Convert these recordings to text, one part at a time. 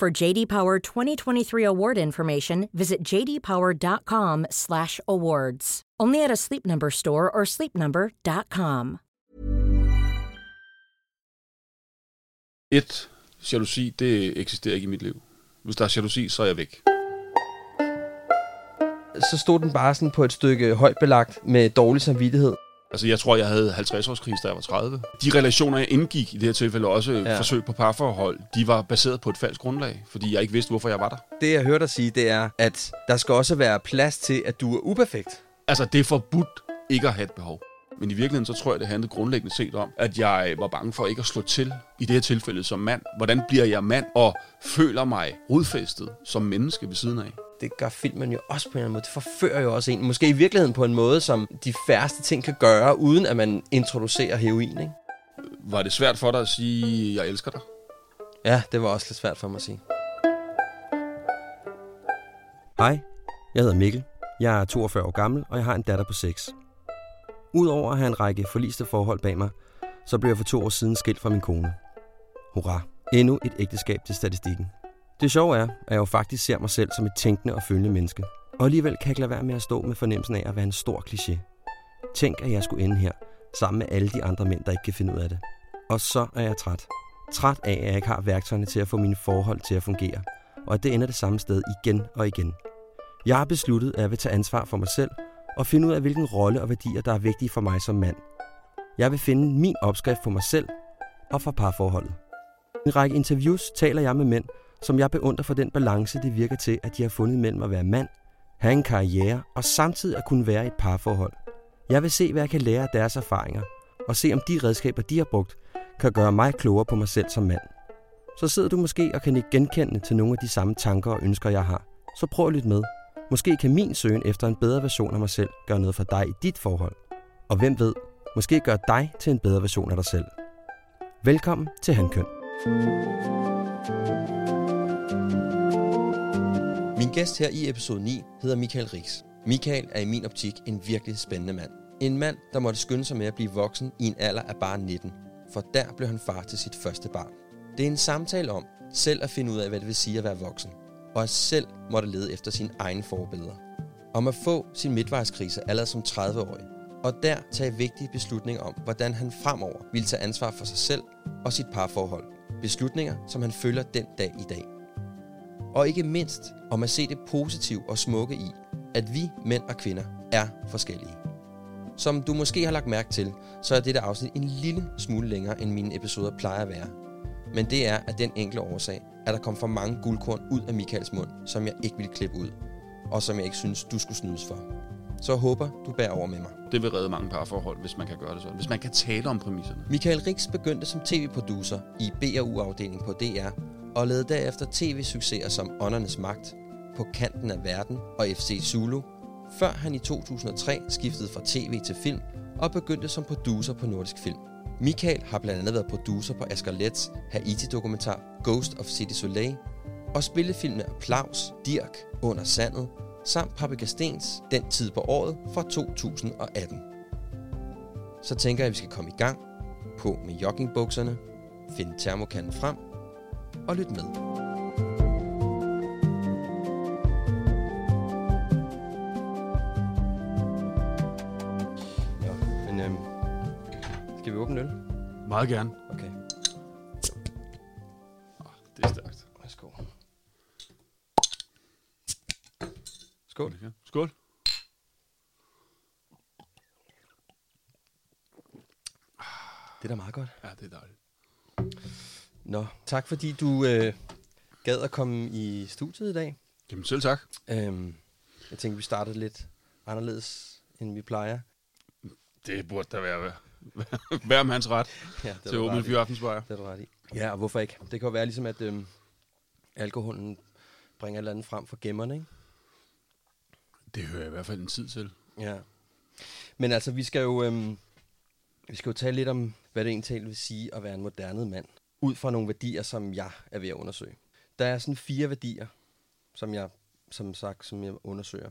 For JD Power 2023 award information, visit jdpower.com/awards. Only at a Sleep Number store or sleepnumber.com. Et, jalousi, det eksisterer ikke i mit liv. Hvis der er jalousi, så er jeg væk. Så stod den bare sådan på et stykke højt belagt med dårlig samvittighed. Altså, jeg tror, jeg havde 50-årskris, da jeg var 30. De relationer, jeg indgik i det her tilfælde, også. Ja. forsøg på parforhold, de var baseret på et falsk grundlag, fordi jeg ikke vidste, hvorfor jeg var der. Det jeg hørte dig sige, det er, at der skal også være plads til, at du er uperfekt. Altså, det er forbudt ikke at have et behov. Men i virkeligheden, så tror jeg, det handlede grundlæggende set om, at jeg var bange for ikke at slå til i det her tilfælde som mand. Hvordan bliver jeg mand og føler mig rodfæstet som menneske ved siden af? Det gør filmen jo også på en eller anden måde. Det forfører jo også en. Måske i virkeligheden på en måde, som de færreste ting kan gøre, uden at man introducerer heroin, ikke? Var det svært for dig at sige, jeg elsker dig? Ja, det var også lidt svært for mig at sige. Hej, jeg hedder Mikkel. Jeg er 42 år gammel, og jeg har en datter på 6. Udover at have en række forliste forhold bag mig, så blev jeg for to år siden skilt fra min kone. Hurra, endnu et ægteskab til statistikken. Det sjove er, at jeg jo faktisk ser mig selv som et tænkende og følende menneske. Og alligevel kan jeg ikke lade være med at stå med fornemmelsen af at være en stor kliché. Tænk, at jeg skulle ende her, sammen med alle de andre mænd, der ikke kan finde ud af det. Og så er jeg træt. Træt af, at jeg ikke har værktøjerne til at få mine forhold til at fungere. Og at det ender det samme sted igen og igen. Jeg har besluttet, at jeg vil tage ansvar for mig selv og finde ud af, hvilken rolle og værdier, der er vigtige for mig som mand. Jeg vil finde min opskrift for mig selv og for parforholdet. I en række interviews taler jeg med mænd, som jeg beundrer for den balance, det virker til, at de har fundet mellem at være mand, have en karriere og samtidig at kunne være i et parforhold. Jeg vil se, hvad jeg kan lære af deres erfaringer, og se om de redskaber, de har brugt, kan gøre mig klogere på mig selv som mand. Så sidder du måske og kan ikke genkende til nogle af de samme tanker og ønsker, jeg har. Så prøv at lytte med. Måske kan min søgen efter en bedre version af mig selv gøre noget for dig i dit forhold. Og hvem ved, måske gør dig til en bedre version af dig selv. Velkommen til Handkøn. Min gæst her i episode 9 hedder Michael Rix. Michael er i min optik en virkelig spændende mand. En mand, der måtte skynde sig med at blive voksen i en alder af bare 19, for der blev han far til sit første barn. Det er en samtale om selv at finde ud af, hvad det vil sige at være voksen, og at selv måtte lede efter sine egne forbilleder. Om at få sin midtvejskrise allerede som 30-årig, og der tage vigtige beslutninger om, hvordan han fremover vil tage ansvar for sig selv og sit parforhold. Beslutninger, som han følger den dag i dag. Og ikke mindst om at se det positive og smukke i, at vi mænd og kvinder er forskellige. Som du måske har lagt mærke til, så er dette afsnit en lille smule længere, end mine episoder plejer at være. Men det er af den enkle årsag, at der kom for mange guldkorn ud af Michaels mund, som jeg ikke ville klippe ud, og som jeg ikke synes, du skulle snydes for. Så jeg håber, du bærer over med mig. Det vil redde mange parforhold, hvis man kan gøre det sådan. Hvis man kan tale om præmisserne. Michael Rix begyndte som tv-producer i B&U-afdelingen på DR, og lavede derefter tv-succeser som Åndernes Magt, På kanten af verden og FC Zulu, før han i 2003 skiftede fra tv til film og begyndte som producer på Nordisk Film. Michael har blandt andet været producer på Asger Lets Haiti-dokumentar Ghost of City Soleil og spillefilmene Applaus, Dirk, Under Sandet samt Paprika Stens Den tid på året fra 2018. Så tænker jeg, at vi skal komme i gang, på med joggingbukserne, finde termokanden frem og lytte med. Åbne øl? Meget gerne. Okay, Det er stærkt. værsgo. Skål. Skål. Det er da meget godt. Ja, det er dejligt. Nå, tak fordi du øh, gad at komme i studiet i dag. Jamen selv tak. Øhm, jeg tænkte, vi startede lidt anderledes, end vi plejer. Det burde da være hver mands ret Ja, til at åbne en fyraftensbajer. Det er du ret i. Ja, og hvorfor ikke? Det kan jo være ligesom, at øhm, alkoholen bringer et eller andet frem for gemmerne, ikke? Det hører jeg i hvert fald en tid til. Ja. Men altså, vi skal jo, øhm, vi skal jo tale lidt om, hvad det egentlig vil sige at være en moderne mand. Ud fra nogle værdier, som jeg er ved at undersøge. Der er sådan fire værdier, som jeg, som sagt, som jeg undersøger.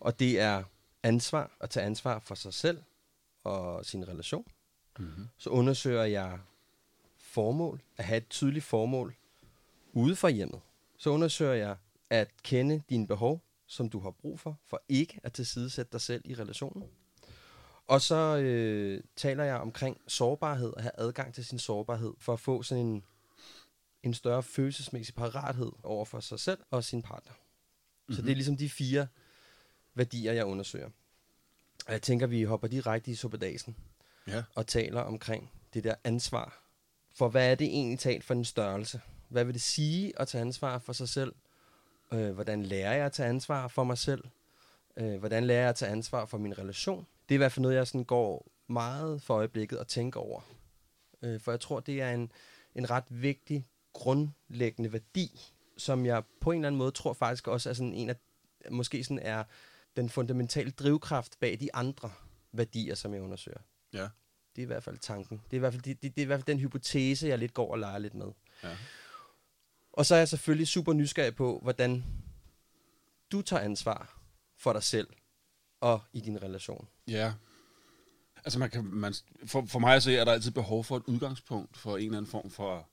Og det er ansvar, at tage ansvar for sig selv og sin relation. Mm-hmm. Så undersøger jeg formål, at have et tydeligt formål ude for hjemmet. Så undersøger jeg at kende dine behov, som du har brug for, for ikke at tilsidesætte dig selv i relationen. Og så øh, taler jeg omkring sårbarhed, at have adgang til sin sårbarhed, for at få sådan en, en større følelsesmæssig parathed over for sig selv og sin partner. Mm-hmm. Så det er ligesom de fire værdier, jeg undersøger. Og jeg tænker, vi hopper direkte i suppedasen Ja. og taler omkring det der ansvar. For hvad er det egentlig talt for en størrelse? Hvad vil det sige at tage ansvar for sig selv? Øh, hvordan lærer jeg at tage ansvar for mig selv? Øh, hvordan lærer jeg at tage ansvar for min relation? Det er i hvert fald noget, jeg sådan går meget for øjeblikket og tænker over. Øh, for jeg tror, det er en, en ret vigtig, grundlæggende værdi, som jeg på en eller anden måde tror faktisk også er sådan en af, måske sådan er den fundamentale drivkraft bag de andre værdier, som jeg undersøger. Ja. Det er i hvert fald tanken. Det er i hvert fald, det, det, det er i hvert fald den hypotese, jeg lidt går og leger lidt med. Ja. Og så er jeg selvfølgelig super nysgerrig på, hvordan du tager ansvar for dig selv og i din relation. Ja. Altså man kan, man, for, for mig at se, er der altid behov for et udgangspunkt for en eller anden form for,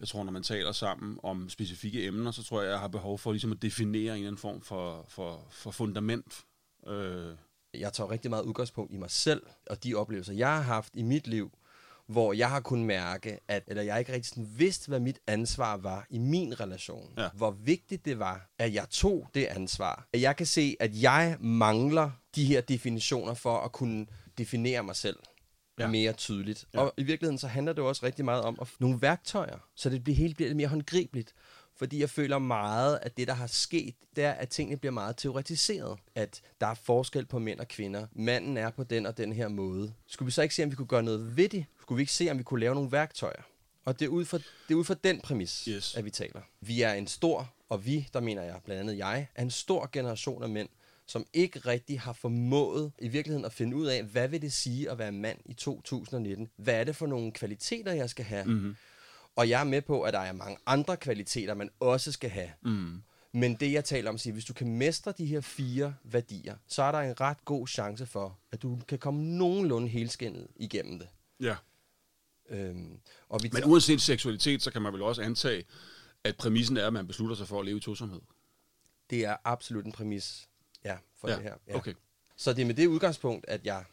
jeg tror, når man taler sammen om specifikke emner, så tror jeg, jeg har behov for ligesom at definere en eller anden form for, for, for fundament. Øh, Jeg tager rigtig meget udgangspunkt i mig selv og de oplevelser, jeg har haft i mit liv, hvor jeg har kunnet mærke, at eller jeg ikke rigtig sådan vidste, hvad mit ansvar var i min relation. Ja. Hvor vigtigt det var, at jeg tog det ansvar. At jeg kan se, at jeg mangler de her definitioner for at kunne definere mig selv Ja. mere tydeligt. Ja. Og i virkeligheden så handler det jo også rigtig meget om at nogle værktøjer, så det bliver helt bliver lidt mere håndgribeligt. Fordi jeg føler meget, at det, der har sket, det er, at tingene bliver meget teoretiseret. At der er forskel på mænd og kvinder. Manden er på den og den her måde. Skulle vi så ikke se, om vi kunne gøre noget ved det? Skulle vi ikke se, om vi kunne lave nogle værktøjer? Og det er ud fra, det er ud fra den præmis, Yes. at vi taler. Vi er en stor, og vi, der mener jeg blandt andet jeg, er en stor generation af mænd, som ikke rigtig har formået i virkeligheden at finde ud af, hvad vil det sige at være mand i 2019? Hvad er det for nogle kvaliteter, jeg skal have? mm-hmm. Og jeg er med på, at der er mange andre kvaliteter, man også skal have. mm. Men det, jeg taler om, siger, hvis du kan mestre de her fire værdier, så er der en ret god chance for, at du kan komme nogenlunde helskindet igennem det. Ja. Øhm, og vi Men uanset seksualitet, så kan man vel også antage, at præmissen er, at man beslutter sig for at leve i tosomhed. det er absolut en præmis for Ja, det her. okay. Så det er med det udgangspunkt, at jeg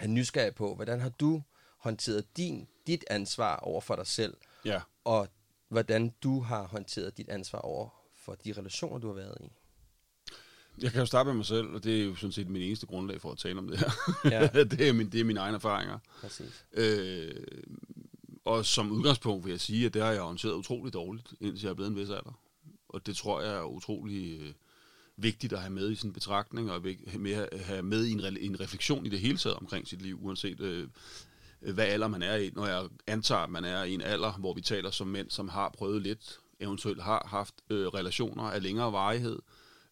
er nysgerrig på, hvordan har du håndteret din, dit ansvar over for dig selv, Ja. og hvordan du har håndteret dit ansvar over for de relationer, du har været i. Jeg kan jo starte med mig selv, og det er jo sådan set min eneste grundlag for at tale om det her. Ja. det, er min, det er mine egne erfaringer. Præcis. Øh, og som udgangspunkt vil jeg sige, at det har jeg håndteret utroligt dårligt, indtil jeg er blevet en vis alder. Og det tror jeg er utrolig øh, vigtigt at have med i sin betragtning, og med at have med i en, re- en refleksion i det hele taget omkring sit liv, uanset øh, hvad alder man er i. Når jeg antager, at man er i en alder, hvor vi taler som mænd, som har prøvet lidt, eventuelt har haft øh, relationer af længere varighed,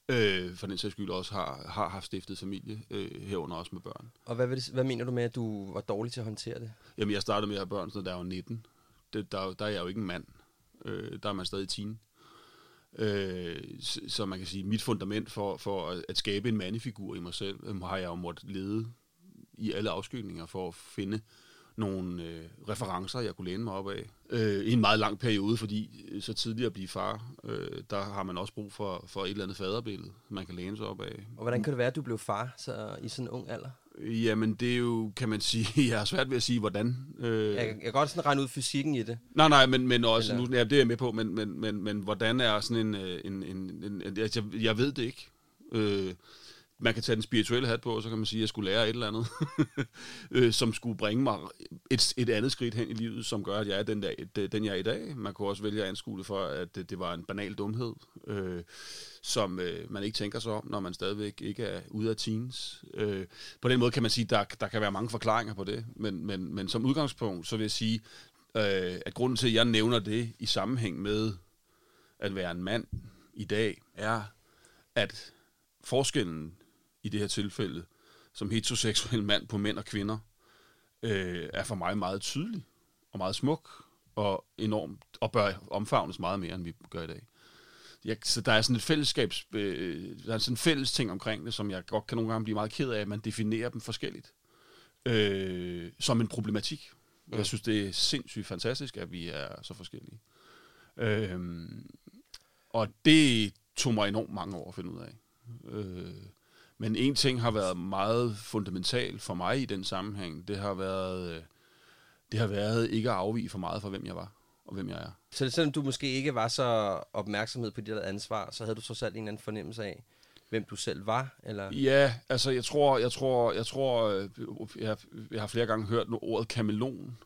øh, for den sags skyld også har, har haft stiftet familie, øh, herunder også med børn. Og hvad, vil det, hvad mener du med, at du var dårlig til at håndtere det? Jamen, jeg startede med at have børn, da jeg var 19. Det, der, der er jeg jo ikke en mand. Øh, der er man stadig teen. Øh, så, så man kan sige, mit fundament for, for at, skabe en mandefigur i mig selv, øh, har jeg jo måttet lede i alle afskygninger for at finde nogle øh, referencer, jeg kunne læne mig op af. Øh, I en meget lang periode, fordi øh, så tidligt at blive far, øh, der har man også brug for, for et eller andet faderbillede, man kan læne sig op af. Og hvordan kan det være, at du blev far så, i sådan en ung alder? Jamen, det er jo, kan man sige, jeg har svært ved at sige, hvordan. Øh, Jeg, jeg kan godt sådan regne ud fysikken i det. Nej, nej, men, men også, Eller- nu, ja, det er jeg med på, men, men, men, men hvordan er sådan en, øh, en, en, en, en altså, jeg, jeg ved det ikke. Øh, man kan tage den spirituelle hat på, og så kan man sige, at jeg skulle lære et eller andet, øh, som skulle bringe mig et, et andet skridt hen i livet, som gør, at jeg er den, der, den jeg er i dag. Man kunne også vælge at anskue det for, at det, det var en banal dumhed, øh, som øh, man ikke tænker sig om, når man stadigvæk ikke er ude af teens. Øh, på den måde kan man sige, at der, der kan være mange forklaringer på det, men, men, men som udgangspunkt, så vil jeg sige, øh, at grunden til, at jeg nævner det i sammenhæng med at være en mand i dag, er, at forskellen i det her tilfælde, som heteroseksuel mand på mænd og kvinder, øh, er for mig meget tydelig og meget smuk og enormt, og bør omfavnes meget mere, end vi gør i dag. Jeg, så der er sådan et fællesskabs, øh, der er sådan en fælles ting omkring det, som jeg godt kan nogle gange blive meget ked af, at man definerer dem forskelligt. Øh, som en problematik. Mm. Jeg synes, det er sindssygt fantastisk, at vi er så forskellige. Øh, og det tog mig enormt mange år at finde ud af. Øh, men en ting har været meget fundamental for mig i den sammenhæng. Det har været, øh, det har været ikke at afvige for meget fra, hvem jeg var og hvem jeg er. Så selvom du måske ikke var så opmærksomhed på dit ansvar, så havde du så selv en eller anden fornemmelse af, hvem du selv var? Eller? Ja, altså jeg tror, jeg tror, jeg tror, øh, jeg, jeg har flere gange hørt ordet kameleon,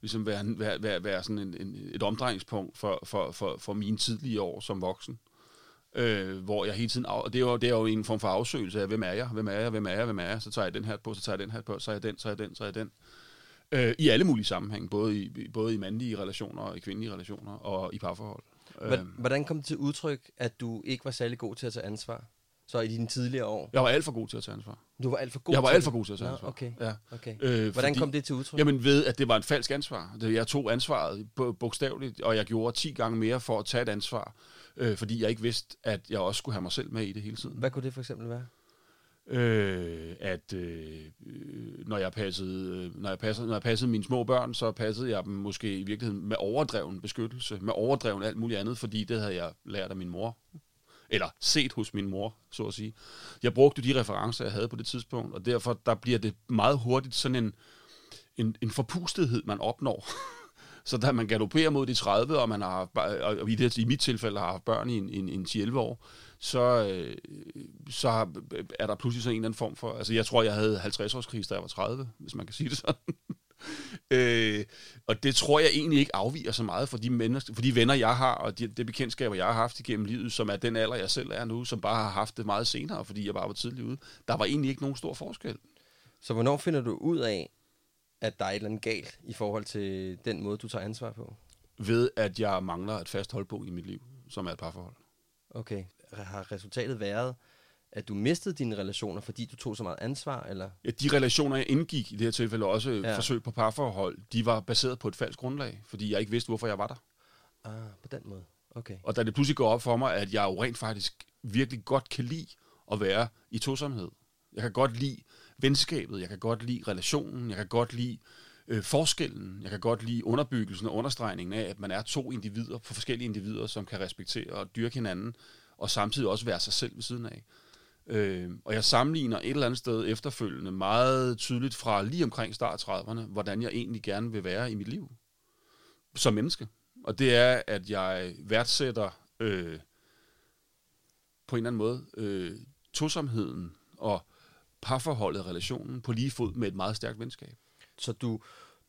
ligesom være, være, være, være sådan en, en, et omdrejningspunkt for, for, for, for mine tidlige år som voksen øh, hvor jeg hele tiden, og det er, jo, det er jo en form for afsøgelse af, hvem er jeg, hvem er jeg, hvem er jeg, hvem er jeg, så tager jeg den her på, så tager jeg den her på, så er jeg den, så er jeg den, så er jeg den. Øh, I alle mulige sammenhænge, både i, både i mandlige relationer, og i kvindelige relationer, og i parforhold. Øh. Hvordan kom det til udtryk, at du ikke var særlig god til at tage ansvar? Så i dine tidligere år? Jeg var alt for god til at tage ansvar. Du var alt for god Jeg var alt for god til at tage ansvar. Okay. Ja. okay. Øh, Hvordan fordi, kom det til udtryk? Jamen ved, at det var en falsk ansvar. Jeg tog ansvaret bogstaveligt, og jeg gjorde 10 gange mere for at tage et ansvar, øh, fordi jeg ikke vidste, at jeg også skulle have mig selv med i det hele tiden. Hvad kunne det for eksempel være? Øh, at øh, når jeg passede, når jeg passede, når jeg passede mine små børn, så passede jeg dem måske i virkeligheden med overdreven beskyttelse, med overdreven alt muligt andet, fordi det havde jeg lært af min mor eller set hos min mor, så at sige. Jeg brugte de referencer, jeg havde på det tidspunkt, og derfor der bliver det meget hurtigt sådan en, en, en forpustethed, man opnår. så da man galopperer mod de 30, og man har, og i, det, i mit tilfælde har haft børn i en, en, en 11 år, så, øh, så er der pludselig sådan en eller anden form for... Altså, jeg tror, jeg havde 50-årskrig, da jeg var 30, hvis man kan sige det sådan. øh, og det tror jeg egentlig ikke afviger så meget for de, mennesker, for de venner, jeg har, og de, de bekendtskaber, jeg har haft igennem livet, som er den alder, jeg selv er nu, som bare har haft det meget senere, fordi jeg bare var tidligt ude. Der var egentlig ikke nogen stor forskel. Så hvornår finder du ud af, at der er et eller andet galt i forhold til den måde, du tager ansvar på? Ved, at jeg mangler et fast holdpunkt i mit liv, som er et parforhold. Okay. Har resultatet været, at du mistede dine relationer, fordi du tog så meget ansvar? Eller? Ja, de relationer, jeg indgik i det her tilfælde, også ja. forsøg på parforhold, de var baseret på et falsk grundlag, fordi jeg ikke vidste, hvorfor jeg var der. Ah, på den måde. Okay. Og da det pludselig går op for mig, at jeg jo rent faktisk virkelig godt kan lide at være i tosomhed. Jeg kan godt lide venskabet, jeg kan godt lide relationen, jeg kan godt lide øh, forskellen, jeg kan godt lide underbyggelsen og understregningen af, at man er to individer, for forskellige individer, som kan respektere og dyrke hinanden, og samtidig også være sig selv ved siden af. Øh, og jeg sammenligner et eller andet sted efterfølgende meget tydeligt fra lige omkring start 30'erne, hvordan jeg egentlig gerne vil være i mit liv som menneske. Og det er, at jeg værdsætter øh, på en eller anden måde øh, tosomheden og parforholdet, relationen på lige fod med et meget stærkt venskab. Så du,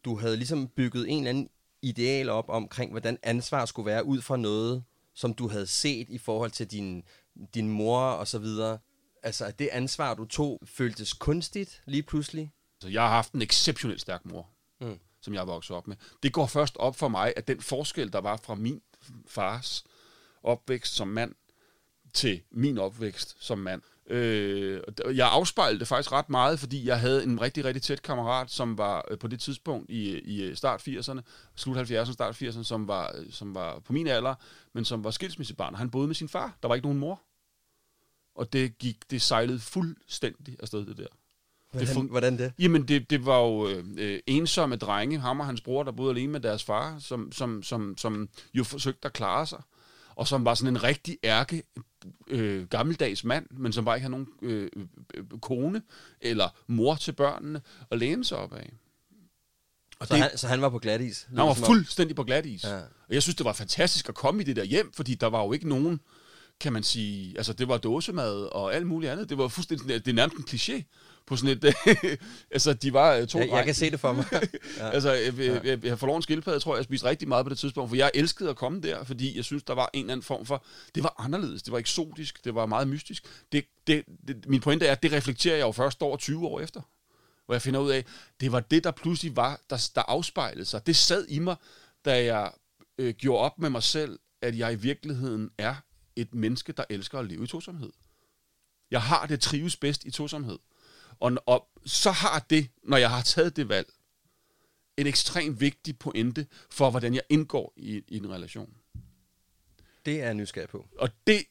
du havde ligesom bygget en eller anden ideal op omkring, hvordan ansvar skulle være ud fra noget, som du havde set i forhold til din, din mor og så videre altså at det ansvar, du tog, føltes kunstigt lige pludselig? Så jeg har haft en exceptionelt stærk mor, mm. som jeg vokset op med. Det går først op for mig, at den forskel, der var fra min fars opvækst som mand til min opvækst som mand, Øh, jeg afspejlede det faktisk ret meget, fordi jeg havde en rigtig, rigtig tæt kammerat, som var øh, på det tidspunkt i, i start 80'erne, slut 70'erne, start 80'erne, som var, som var på min alder, men som var skilsmissebarn, han boede med sin far. Der var ikke nogen mor. Og det gik, det sejlede fuldstændig afsted, det der. Hvordan det, fun- hvordan det? Jamen, det, det var jo øh, ensomme drenge, ham og hans bror, der boede alene med deres far, som, som, som, som jo forsøgte at klare sig, og som var sådan en rigtig ærke, øh, gammeldags mand, men som bare ikke havde nogen øh, øh, kone eller mor til børnene at læne sig op af. Og så, det, han, så han var på glat is? Han var fuldstændig på glat is. Ja. Og jeg synes, det var fantastisk at komme i det der hjem, fordi der var jo ikke nogen kan man sige, altså det var dåsemad og alt muligt andet. Det var fuldstændig, det er nærmest en kliché på sådan et, altså de var øh, to jeg, jeg kan se det for mig. ja. altså jeg, jeg, jeg, jeg forlod en skildpadde, tror jeg, jeg spiste rigtig meget på det tidspunkt, for jeg elskede at komme der, fordi jeg synes, der var en eller anden form for, det var anderledes, det var eksotisk, det var meget mystisk. Det, det, det, min pointe er, at det reflekterer jeg jo først over 20 år efter, hvor jeg finder ud af, det var det, der pludselig var, der, der afspejlede sig. Det sad i mig, da jeg øh, gjorde op med mig selv, at jeg i virkeligheden er et menneske, der elsker at leve i tosomhed. Jeg har det trives bedst i tosomhed. Og, og så har det, når jeg har taget det valg, en ekstremt vigtig pointe for, hvordan jeg indgår i, i en relation. Det er jeg nysgerrig på. Og det,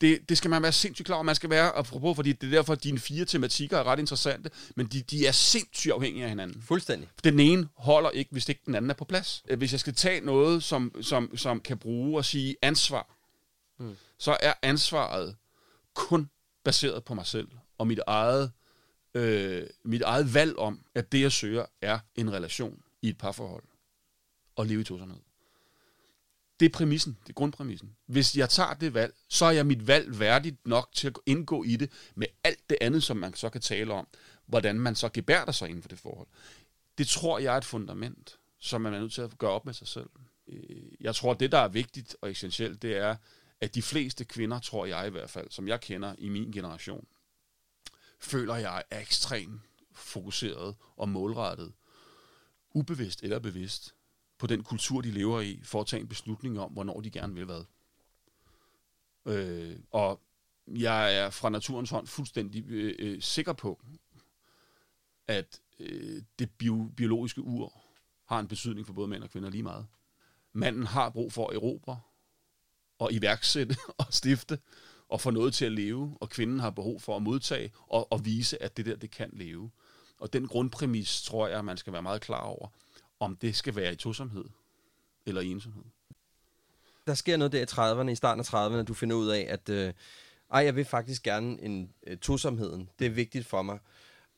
det, det skal man være sindssygt klar over. Man skal være, apropos, fordi det er derfor, at dine fire tematikker er ret interessante, men de, de er sindssygt afhængige af hinanden. Fuldstændig. Den ene holder ikke, hvis ikke den anden er på plads. Hvis jeg skal tage noget, som, som, som kan bruge og sige ansvar, mm. så er ansvaret kun baseret på mig selv og mit eget, øh, mit eget valg om, at det, jeg søger, er en relation i et parforhold og leve i tosomhed. Det er præmissen, det er grundpræmissen. Hvis jeg tager det valg, så er jeg mit valg værdigt nok til at indgå i det med alt det andet, som man så kan tale om, hvordan man så gebærder sig inden for det forhold. Det tror jeg er et fundament, som man er nødt til at gøre op med sig selv. Øh, jeg tror, det, der er vigtigt og essentielt, det er, at de fleste kvinder, tror jeg i hvert fald, som jeg kender i min generation, føler jeg er ekstremt fokuseret og målrettet, ubevidst eller bevidst, på den kultur, de lever i, for at tage en beslutning om, hvornår de gerne vil hvad. Øh, og jeg er fra naturens hånd fuldstændig øh, øh, sikker på, at øh, det bio, biologiske ur har en betydning for både mænd og kvinder lige meget. Manden har brug for at erobre og iværksætte og stifte og få noget til at leve, og kvinden har behov for at modtage og, og vise, at det der, det kan leve. Og den grundpræmis, tror jeg, man skal være meget klar over, om det skal være i tosomhed eller i ensomhed. Der sker noget der i 30'erne, i starten af 30'erne, du finder ud af, at øh, ej, jeg vil faktisk gerne en øh, tosomheden. Det er vigtigt for mig.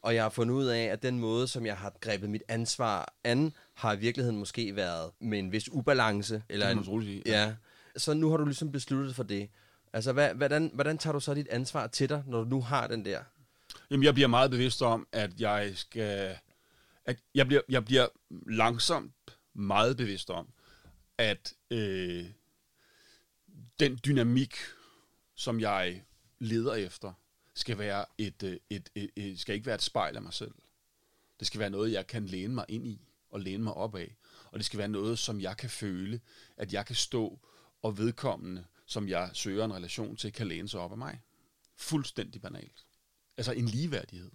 Og jeg har fundet ud af, at den måde, som jeg har grebet mit ansvar an, har i virkeligheden måske været med en vis ubalance. Eller Det kan en, man roligt sige, ja. Så nu har du ligesom besluttet for det. Altså, hvad, hvordan, hvordan tager du så dit ansvar til dig, når du nu har den der? Jamen, jeg bliver meget bevidst om, at jeg skal... At jeg, bliver, jeg bliver langsomt meget bevidst om, at øh, den dynamik, som jeg leder efter, skal være et, øh, et, et, et, skal ikke være et spejl af mig selv. Det skal være noget, jeg kan læne mig ind i og læne mig op af. Og det skal være noget, som jeg kan føle, at jeg kan stå og vedkommende, som jeg søger en relation til, kan læne sig op af mig. Fuldstændig banalt. Altså en ligeværdighed.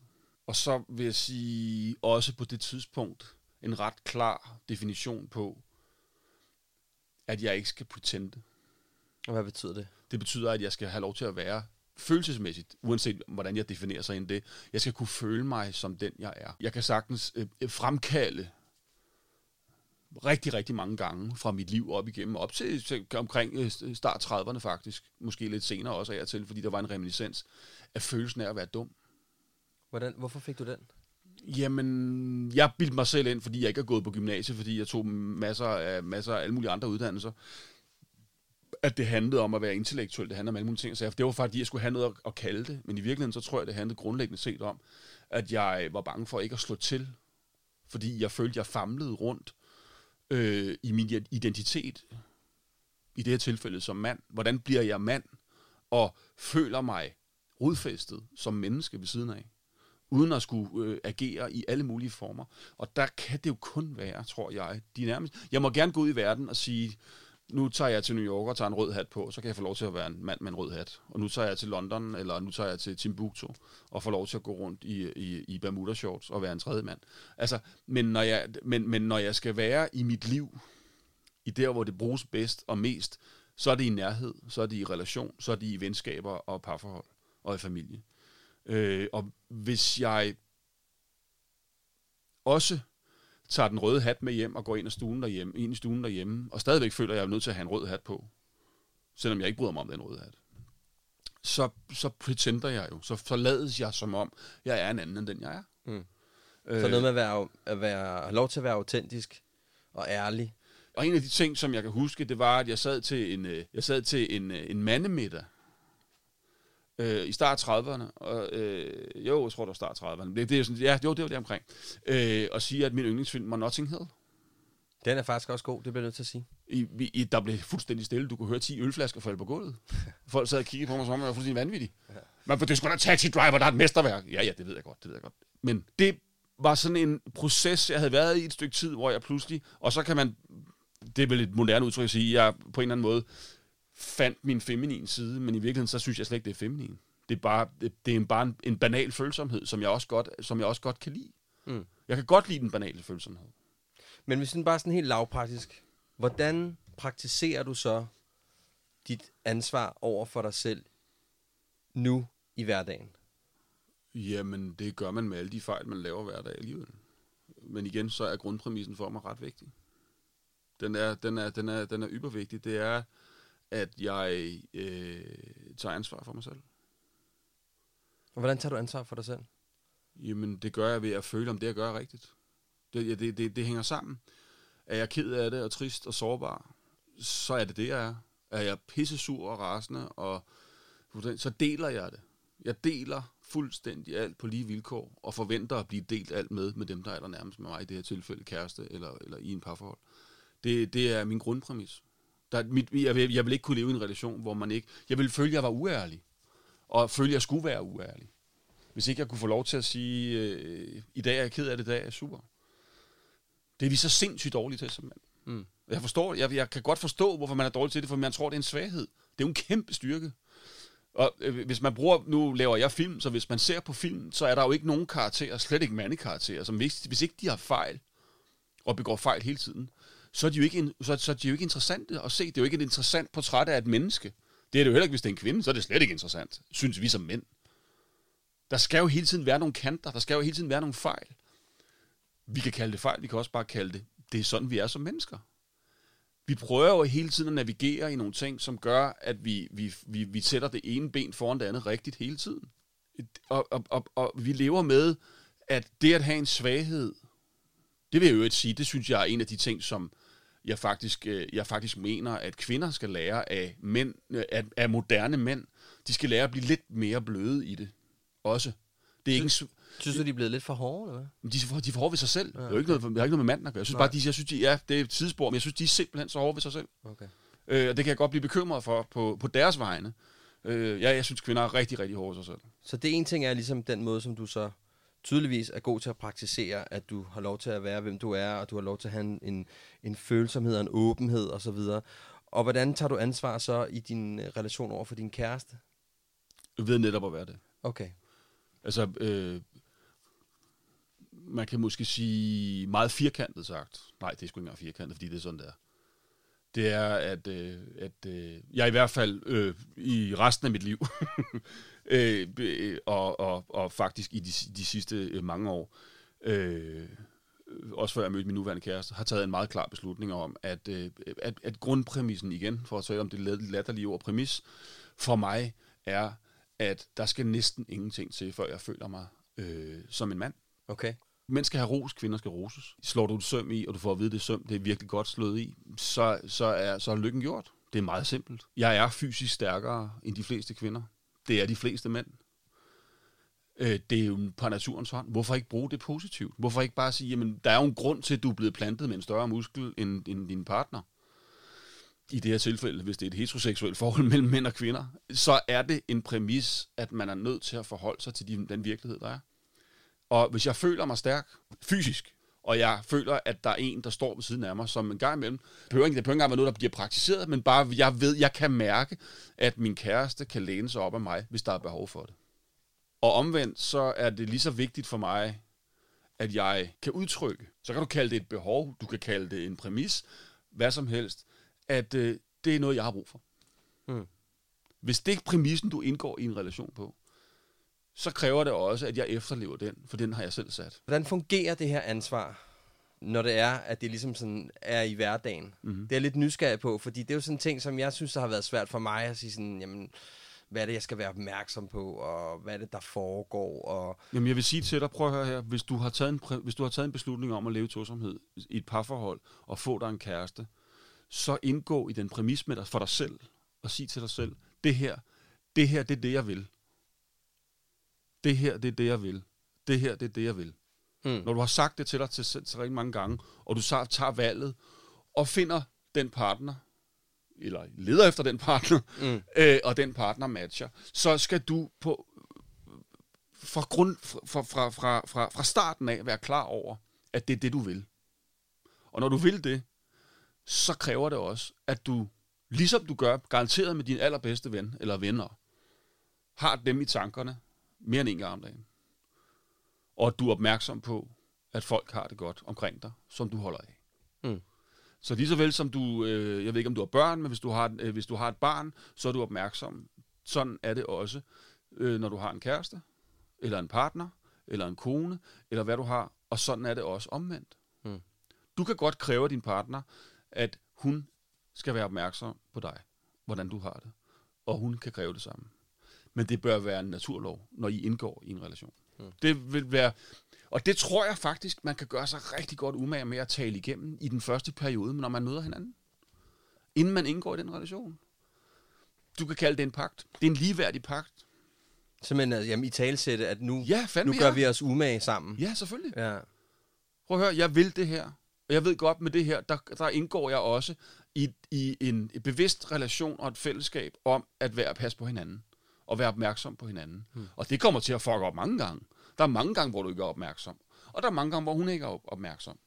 Og så vil jeg sige, også på det tidspunkt, en ret klar definition på, at jeg ikke skal pretende. Og hvad betyder det? Det betyder, at jeg skal have lov til at være følelsesmæssigt, uanset hvordan jeg definerer sig ind det. Jeg skal kunne føle mig som den, jeg er. Jeg kan sagtens øh, fremkalde rigtig, rigtig mange gange fra mit liv op igennem, op til, til omkring øh, start 30'erne faktisk, måske lidt senere også af og til, fordi der var en reminiscens af følelsen af at være dum. Hvordan, hvorfor fik du den? Jamen, jeg bildte mig selv ind, fordi jeg ikke er gået på gymnasiet, fordi jeg tog masser af, masser af alle mulige andre uddannelser. At det handlede om at være intellektuel, det handler om alle mulige ting. Så det var fordi, jeg skulle have noget at, at kalde det. Men i virkeligheden, så tror jeg, det handlede grundlæggende set om, at jeg var bange for ikke at slå til. Fordi jeg følte, jeg famlede rundt øh, i min identitet. I det her tilfælde som mand. Hvordan bliver jeg mand? Og føler mig rodfæstet som menneske ved siden af uden at skulle øh, agere i alle mulige former. Og der kan det jo kun være, tror jeg, de nærmest... Jeg må gerne gå ud i verden og sige, nu tager jeg til New York og tager en rød hat på, så kan jeg få lov til at være en mand med en rød hat. Og nu tager jeg til London, eller nu tager jeg til Timbuktu, og får lov til at gå rundt i, i, i Bermuda shorts og være en tredje mand. Altså, men når, jeg, men, men når jeg skal være i mit liv, i der, hvor det bruges bedst og mest, så er det i nærhed, så er det i relation, så er det i venskaber og parforhold og i familie. Øh, og hvis jeg også tager den røde hat med hjem og går ind, i stuen derhjemme, ind i stuen derhjemme, og stadigvæk føler, at jeg er nødt til at have en rød hat på, selvom jeg ikke bryder mig om den røde hat, så, så pretender jeg jo. Så forlades jeg som om, jeg er en anden end den, jeg er. Mm. Øh, så noget med at, være, at være, have lov til at være autentisk og ærlig. Og en af de ting, som jeg kan huske, det var, at jeg sad til en, øh, jeg sad til en, øh, en mandemiddag, øh, i start 30'erne, og, øh, jo, jeg tror, det var start 30'erne, det, det er sådan, ja, jo, det var det omkring, øh, og sige, at min yndlingsfilm var Notting Hill. Den er faktisk også god, det bliver jeg nødt til at sige. I, i, der blev fuldstændig stille, du kunne høre 10 ølflasker falde på gulvet. Folk sad og kiggede på mig, som om jeg var fuldstændig vanvittig. Ja. Men det er sgu da Taxi Driver, der er et mesterværk. Ja, ja, det ved jeg godt, det ved jeg godt. Men det var sådan en proces, jeg havde været i et stykke tid, hvor jeg pludselig, og så kan man det er vel et moderne udtryk at sige, jeg på en eller anden måde fandt min feminin side, men i virkeligheden, så synes jeg slet ikke, det er feminin. Det er bare, det, det er en, bare en, en banal følsomhed, som jeg også godt, som jeg også godt kan lide. Mm. Jeg kan godt lide den banale følsomhed. Men hvis den bare sådan helt lavpraktisk, hvordan praktiserer du så dit ansvar over for dig selv nu i hverdagen? Jamen, det gør man med alle de fejl, man laver hver dag alligevel. Men igen, så er grundpræmissen for mig ret vigtig. Den er, den er, den er, den er ybervigtig. Det er, at jeg øh, tager ansvar for mig selv. Og hvordan tager du ansvar for dig selv? Jamen, det gør jeg ved at føle, om det, jeg gør er rigtigt. Det, ja, det, det, det hænger sammen. Er jeg ked af det, og trist og sårbar, så er det det, jeg er. Er jeg pissesur og rasende, og så deler jeg det. Jeg deler fuldstændig alt på lige vilkår, og forventer at blive delt alt med, med dem, der er der nærmest med mig, i det her tilfælde kæreste eller, eller i en parforhold. Det, det er min grundpræmis. Der, mit, jeg, vil, jeg vil ikke kunne leve i en relation, hvor man ikke... Jeg vil føle, at jeg var uærlig, og føle, at jeg skulle være uærlig. Hvis ikke jeg kunne få lov til at sige, øh, i dag er jeg ked af det, i dag er jeg super. Det er vi så sindssygt dårlige til som mand. Mm. Jeg forstår, jeg, jeg kan godt forstå, hvorfor man er dårlig til det, for man tror, det er en svaghed. Det er jo en kæmpe styrke. Og øh, hvis man bruger, nu laver jeg film, så hvis man ser på film, så er der jo ikke nogen karakterer, slet ikke mandekarakterer, som hvis, hvis ikke de har fejl, og begår fejl hele tiden, så er de jo ikke, så, så er de jo ikke interessante at se. Det er jo ikke et interessant portræt af et menneske. Det er det jo heller ikke, hvis det er en kvinde, så er det slet ikke interessant, synes vi som mænd. Der skal jo hele tiden være nogle kanter, der skal jo hele tiden være nogle fejl. Vi kan kalde det fejl, vi kan også bare kalde det, det er sådan, vi er som mennesker vi prøver jo hele tiden at navigere i nogle ting, som gør, at vi, vi, vi, vi sætter det ene ben foran det andet rigtigt hele tiden. Og, og, og, og vi lever med, at det at have en svaghed, det vil jeg jo ikke sige, det synes jeg er en af de ting, som jeg faktisk, øh, jeg faktisk mener, at kvinder skal lære af, mænd, af, af moderne mænd. De skal lære at blive lidt mere bløde i det også. Det er ikke en, Synes du, de er blevet lidt for hårde, eller hvad? De, de er for hårde ved sig selv. Ja, okay. Det er ikke noget, jeg har ikke noget med manden at gøre. Jeg synes Nej. bare, de, jeg synes, de, ja, det er et tidsspor, men jeg synes, de er simpelthen så hårde ved sig selv. Okay. Øh, og det kan jeg godt blive bekymret for på, på deres vegne. Øh, ja, jeg synes, kvinder er rigtig, rigtig hårde ved sig selv. Så det ene ting er ligesom den måde, som du så tydeligvis er god til at praktisere, at du har lov til at være, hvem du er, og du har lov til at have en, en, en følsomhed og en åbenhed osv. Og, og hvordan tager du ansvar så i din øh, relation over for din kæreste? Ved netop at være det. Okay. Altså, øh, man kan måske sige meget firkantet sagt. Nej, det er sgu ikke engang firkantet, fordi det er sådan, der. Det er, at, øh, at øh, jeg i hvert fald øh, i resten af mit liv, øh, og, og, og faktisk i de, de sidste øh, mange år, øh, også før jeg mødte min nuværende kæreste, har taget en meget klar beslutning om, at, øh, at, at grundpræmissen igen, for at tale om det latterlige ord præmis, for mig er, at der skal næsten ingenting til, før jeg føler mig øh, som en mand. Okay. Mænd skal have ros, kvinder skal roses. Slår du et søm i, og du får at vide, det søm det er virkelig godt slået i, så, så, er, så er lykken gjort. Det er meget simpelt. Jeg er fysisk stærkere end de fleste kvinder. Det er de fleste mænd. Øh, det er jo på naturens hånd. Hvorfor ikke bruge det positivt? Hvorfor ikke bare sige, jamen, der er jo en grund til, at du er blevet plantet med en større muskel end, end din partner? I det her tilfælde, hvis det er et heteroseksuelt forhold mellem mænd og kvinder, så er det en præmis, at man er nødt til at forholde sig til de, den virkelighed, der er. Og hvis jeg føler mig stærk fysisk, og jeg føler, at der er en, der står ved siden af mig, som en gang imellem, det behøver ikke, det behøver ikke være noget, der bliver praktiseret, men bare, jeg ved, jeg kan mærke, at min kæreste kan læne sig op af mig, hvis der er behov for det. Og omvendt, så er det lige så vigtigt for mig, at jeg kan udtrykke, så kan du kalde det et behov, du kan kalde det en præmis, hvad som helst, at øh, det er noget, jeg har brug for. Mm. Hvis det er ikke præmissen, du indgår i en relation på, så kræver det også, at jeg efterlever den, for den har jeg selv sat. Hvordan fungerer det her ansvar, når det er, at det ligesom sådan er i hverdagen? Mm-hmm. Det er jeg lidt nysgerrig på, fordi det er jo sådan en ting, som jeg synes, der har været svært for mig at sige sådan, jamen, hvad er det, jeg skal være opmærksom på, og hvad er det, der foregår? Og... Jamen, jeg vil sige til dig, prøv at høre her, hvis du har taget en, hvis du har taget en beslutning om at leve tosomhed i et parforhold, og få dig en kæreste, så indgå i den præmis med dig for dig selv, og sig til dig selv, det her, det her, det er det, jeg vil det her, det er det, jeg vil. Det her, det er det, jeg vil. Mm. Når du har sagt det til dig til, til rigtig mange gange, og du så tager valget, og finder den partner, eller leder efter den partner, mm. øh, og den partner matcher, så skal du på fra, grund, fra, fra, fra, fra, fra starten af være klar over, at det er det, du vil. Og når du vil det, så kræver det også, at du, ligesom du gør garanteret med din allerbedste ven eller venner, har dem i tankerne mere end en gang om dagen. Og at du er opmærksom på, at folk har det godt omkring dig, som du holder af. Mm. Så lige så vel som du, øh, jeg ved ikke om du har børn, men hvis du har, øh, hvis du har et barn, så er du opmærksom. Sådan er det også, øh, når du har en kæreste, eller en partner, eller en kone, eller hvad du har. Og sådan er det også omvendt. Mm. Du kan godt kræve af din partner, at hun skal være opmærksom på dig, hvordan du har det. Og hun kan kræve det samme. Men det bør være en naturlov, når I indgår i en relation. Mm. Det vil være... Og det tror jeg faktisk, man kan gøre sig rigtig godt umage med at tale igennem i den første periode, når man møder hinanden. Inden man indgår i den relation. Du kan kalde det en pagt. Det er en ligeværdig pagt. Simpelthen, altså, jamen, i talsætte, at nu, Ja, nu gør ja. vi os umage sammen. Ja, selvfølgelig. Ja. Prøv at høre, jeg vil det her. Og jeg ved godt, med det her, der, der indgår jeg også i, i en, bevidst relation og et fællesskab om at være passe på hinanden. Og være opmærksom på hinanden. Hmm. Og det kommer til at fuck op mange gange. Der er mange gange, hvor du ikke er opmærksom. Og der er mange gange, hvor hun ikke er op- opmærksom.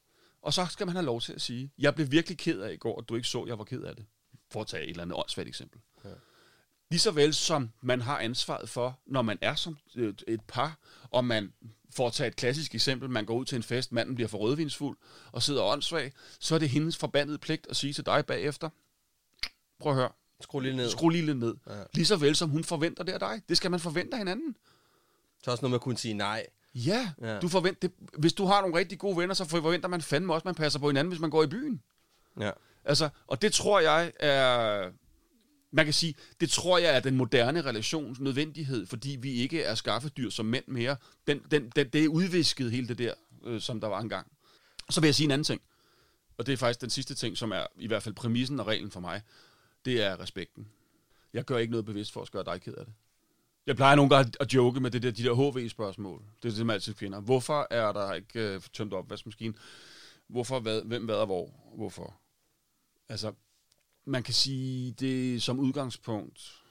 Og så skal man have lov til at sige, jeg blev virkelig ked af i går, at du ikke så, at jeg var ked af det. For at tage et eller andet åndssvagt eksempel. Ja. Lige så vel som man har ansvaret for, når man er som øh, et par, og man for at tage et klassisk eksempel, man går ud til en fest, manden bliver for rødvinsfuld og sidder åndssvag, så er det hendes forbandede pligt at sige til dig bagefter, prøv at høre, Skru lige ned. skru lige lidt ned. Ja. Lige så vel som hun forventer det af dig. Det skal man forvente af hinanden. Så også noget med at kunne sige nej. Ja, Ja. Du forventer, det, hvis du har nogle rigtig gode venner, så forventer man fandme også, at man passer på hinanden, hvis man går i byen. Ja. Altså, og det tror jeg er... Man kan sige, det tror jeg er den moderne relations nødvendighed, fordi vi ikke er skaffedyr som mænd mere. Den, den, den, det er udvisket hele det der, øh, som der var engang. Så vil jeg sige en anden ting, og det er faktisk den sidste ting, som er i hvert fald præmissen og reglen for mig. Det er respekten. Jeg gør ikke noget bevidst for at gøre dig ked af det. Jeg plejer nogle gange at joke med det der, de der HV-spørgsmål. Det er det, man altid finder. Hvorfor er der ikke øh, tømt opvaskemaskinen? Hvorfor, hvad, hvem, hvad og hvor? Hvorfor? Altså, man kan sige, det som udgangspunkt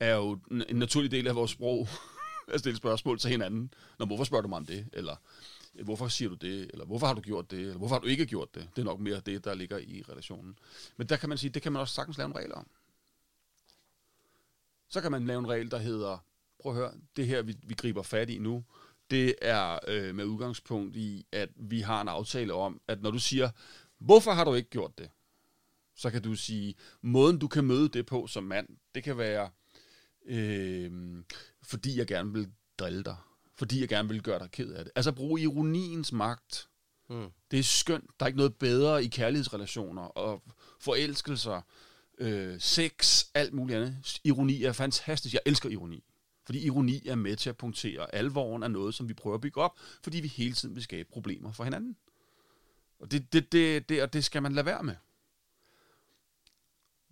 er jo en en naturlig del af vores sprog at stille spørgsmål til hinanden. Nå, hvorfor spørger du mig om det? Eller hvorfor siger du det? Eller hvorfor har du gjort det? Eller hvorfor har du ikke gjort det? Det er nok mere det, der ligger i relationen. Men der kan man sige, det kan man også sagtens lave en regel om. Så kan man lave en regel, der hedder, prøv at høre, det her, vi, vi griber fat i nu, det er øh, med udgangspunkt i, at vi har en aftale om, at når du siger, hvorfor har du ikke gjort det? Så kan du sige, måden du kan møde det på som mand, det kan være, øh, fordi jeg gerne vil drille dig. Fordi jeg gerne vil gøre dig ked af det. Altså brug ironiens magt. Mm. Det er skønt. Der er ikke noget bedre i kærlighedsrelationer og forelskelser, øh, sex, alt muligt andet. Ironi er fantastisk. Jeg elsker ironi. Fordi ironi er med til at punktere alvoren af noget, som vi prøver at bygge op, fordi vi hele tiden vil skabe problemer for hinanden. Og det, det, det, det, og det skal man lade være med.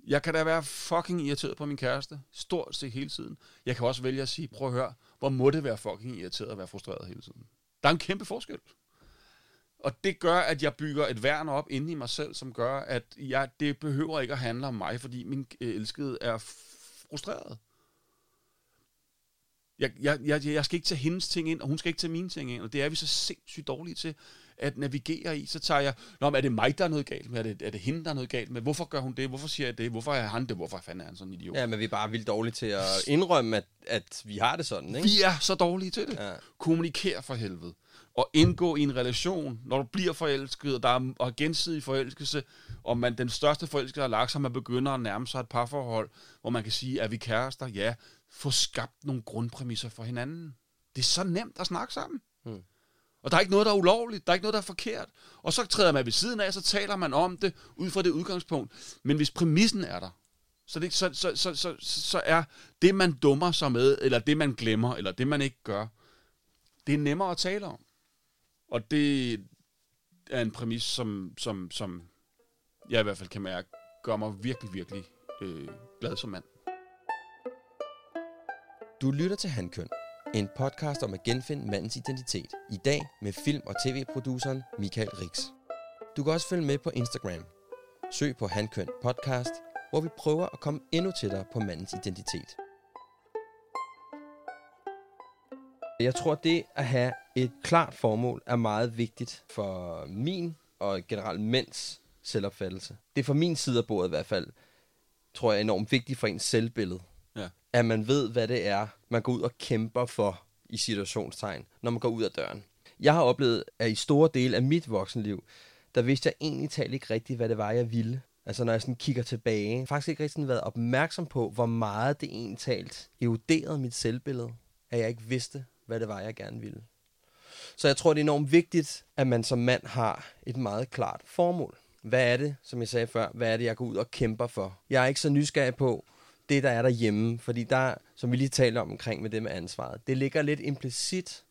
Jeg kan da være fucking irriteret på min kæreste, stort set hele tiden. Jeg kan også vælge at sige, prøv at høre, hvor må det være fucking irriteret at være frustreret hele tiden. Der er en kæmpe forskel. Og det gør, at jeg bygger et værn op inde i mig selv, som gør, at jeg, det behøver ikke at handle om mig, fordi min øh, elskede er frustreret. Jeg, jeg, jeg, jeg skal ikke tage hendes ting ind, og hun skal ikke tage mine ting ind, og det er vi så sindssygt dårlige til at navigere i. Så tager jeg, Nå, men er det mig, der er noget galt med? Er det, er det hende, der er noget galt med? Hvorfor gør hun det? Hvorfor siger jeg det? Hvorfor er han det? Hvorfor fanden er han sådan en idiot? Ja, men vi er bare vildt dårlige til at indrømme, at, at vi har det sådan, ikke? Vi er så dårlige til det. Ja. Kommuniker for helvede. Og indgå i en relation, når du bliver forelsket, og der er og gensidig forelskelse, og man den største forelskelse har lagt sig, man begynder at nærme sig et parforhold, hvor man kan sige, er vi kærester? Ja. Få skabt nogle grundpræmisser for hinanden. Det er så nemt at snakke sammen. Hmm. Og der er ikke noget, der er ulovligt. Der er ikke noget, der er forkert. Og så træder man ved siden af, så taler man om det ud fra det udgangspunkt. Men hvis præmissen er der, så, det, så, så, så, så, så er det, man dummer sig med, eller det, man glemmer, eller det, man ikke gør, det er nemmere at tale om. Og det er en præmis, som, som, som jeg i hvert fald kan mærke, gør mig virkelig, virkelig øh, glad som mand. Du lytter til Handkøn, en podcast om at genfinde mandens identitet. I dag med film- og tv-produceren Michael Rix. Du kan også følge med på Instagram. Søg på Handkøn Podcast, hvor vi prøver at komme endnu tættere på mandens identitet. Jeg tror, det at have et klart formål er meget vigtigt for min og generelt mænds selvopfattelse. Det er fra min side af bordet i hvert fald, tror jeg, enormt vigtigt for ens selvbillede. Ja. At man ved, hvad det er, man går ud og kæmper for i situationstegn, når man går ud af døren. Jeg har oplevet, at i store dele af mit voksenliv, der vidste jeg egentlig talt ikke rigtigt, hvad det var, jeg ville. Altså når jeg sådan kigger tilbage, faktisk ikke rigtig sådan været opmærksom på, hvor meget det egentlig talt eroderede mit selvbillede, at jeg ikke vidste, hvad det var, jeg gerne ville. Så jeg tror, det er enormt vigtigt, at man som mand har et meget klart formål. Hvad er det, som jeg sagde før, hvad er det, jeg går ud og kæmper for? Jeg er ikke så nysgerrig på det, der er derhjemme, fordi der, som vi lige talte om omkring med det med ansvaret, det ligger lidt implicit,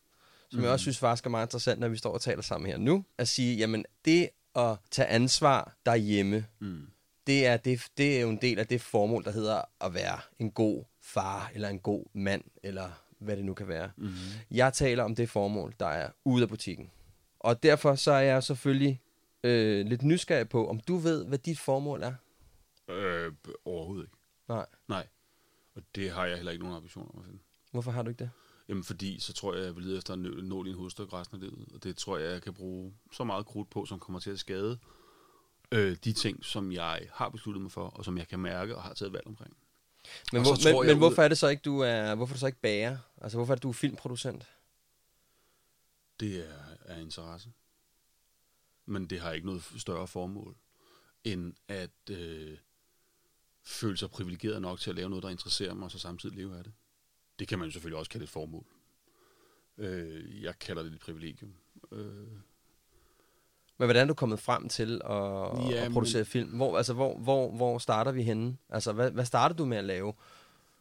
som mm. jeg også synes faktisk er meget interessant, når vi står og taler sammen her nu, at sige, jamen det at tage ansvar derhjemme, Mm. det er, det, det er jo en del af det formål, der hedder at være en god far, eller en god mand, eller hvad det nu kan være. Mm. Jeg taler om det formål, der er ude af butikken. Og derfor så er jeg selvfølgelig øh, lidt nysgerrig på, om du ved, hvad dit formål er. Øh, overhovedet ikke. Nej. Nej. Og det har jeg heller ikke nogen ambitioner om at finde. Hvorfor har du ikke det? Jamen fordi, så tror jeg, jeg vil lede efter en nål- i en hovedstykke resten af livet. Og det tror jeg, jeg kan bruge så meget krudt på, som kommer til at skade øh, de ting, som jeg har besluttet mig for, og som jeg kan mærke og har taget valg omkring. Men, hvor, men, jeg men hvorfor er det så ikke, du er, hvorfor er du så ikke bager? Altså, hvorfor er det, du er filmproducent? Det er, er interesse. Men det har ikke noget større formål, end at øh, føle sig privilegeret nok til at lave noget, der interesserer mig, og så samtidig leve af det. Det kan man jo selvfølgelig også kalde et formål. Øh, jeg kalder det et privilegium. Øh, Men hvordan er du kommet frem til at, Ja, at producere film? Hvor, altså, hvor, hvor, hvor starter vi henne? Altså, hvad, hvad startede du med at lave?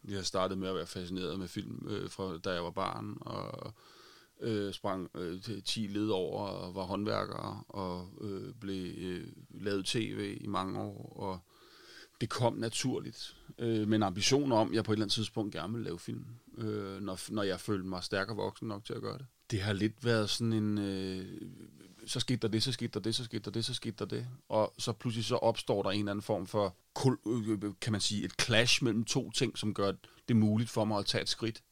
Jeg startede med at være fascineret med film, øh, fra da jeg var barn, og øh, sprang øh, til 10 led over og var håndværker, og øh, blev øh, lavet tv i mange år, og det kom naturligt, øh, med en ambition om, at jeg på et eller andet tidspunkt gerne ville lave film, øh, når, når jeg følte mig stærk og voksen nok til at gøre det. Det har lidt været sådan en... Øh, så skete der det, så skete der det, så skete der det, så skete der det. Og så pludselig så opstår der en eller anden form for, øh, kan man sige, et clash mellem to ting, som gør det muligt for mig at tage et skridt.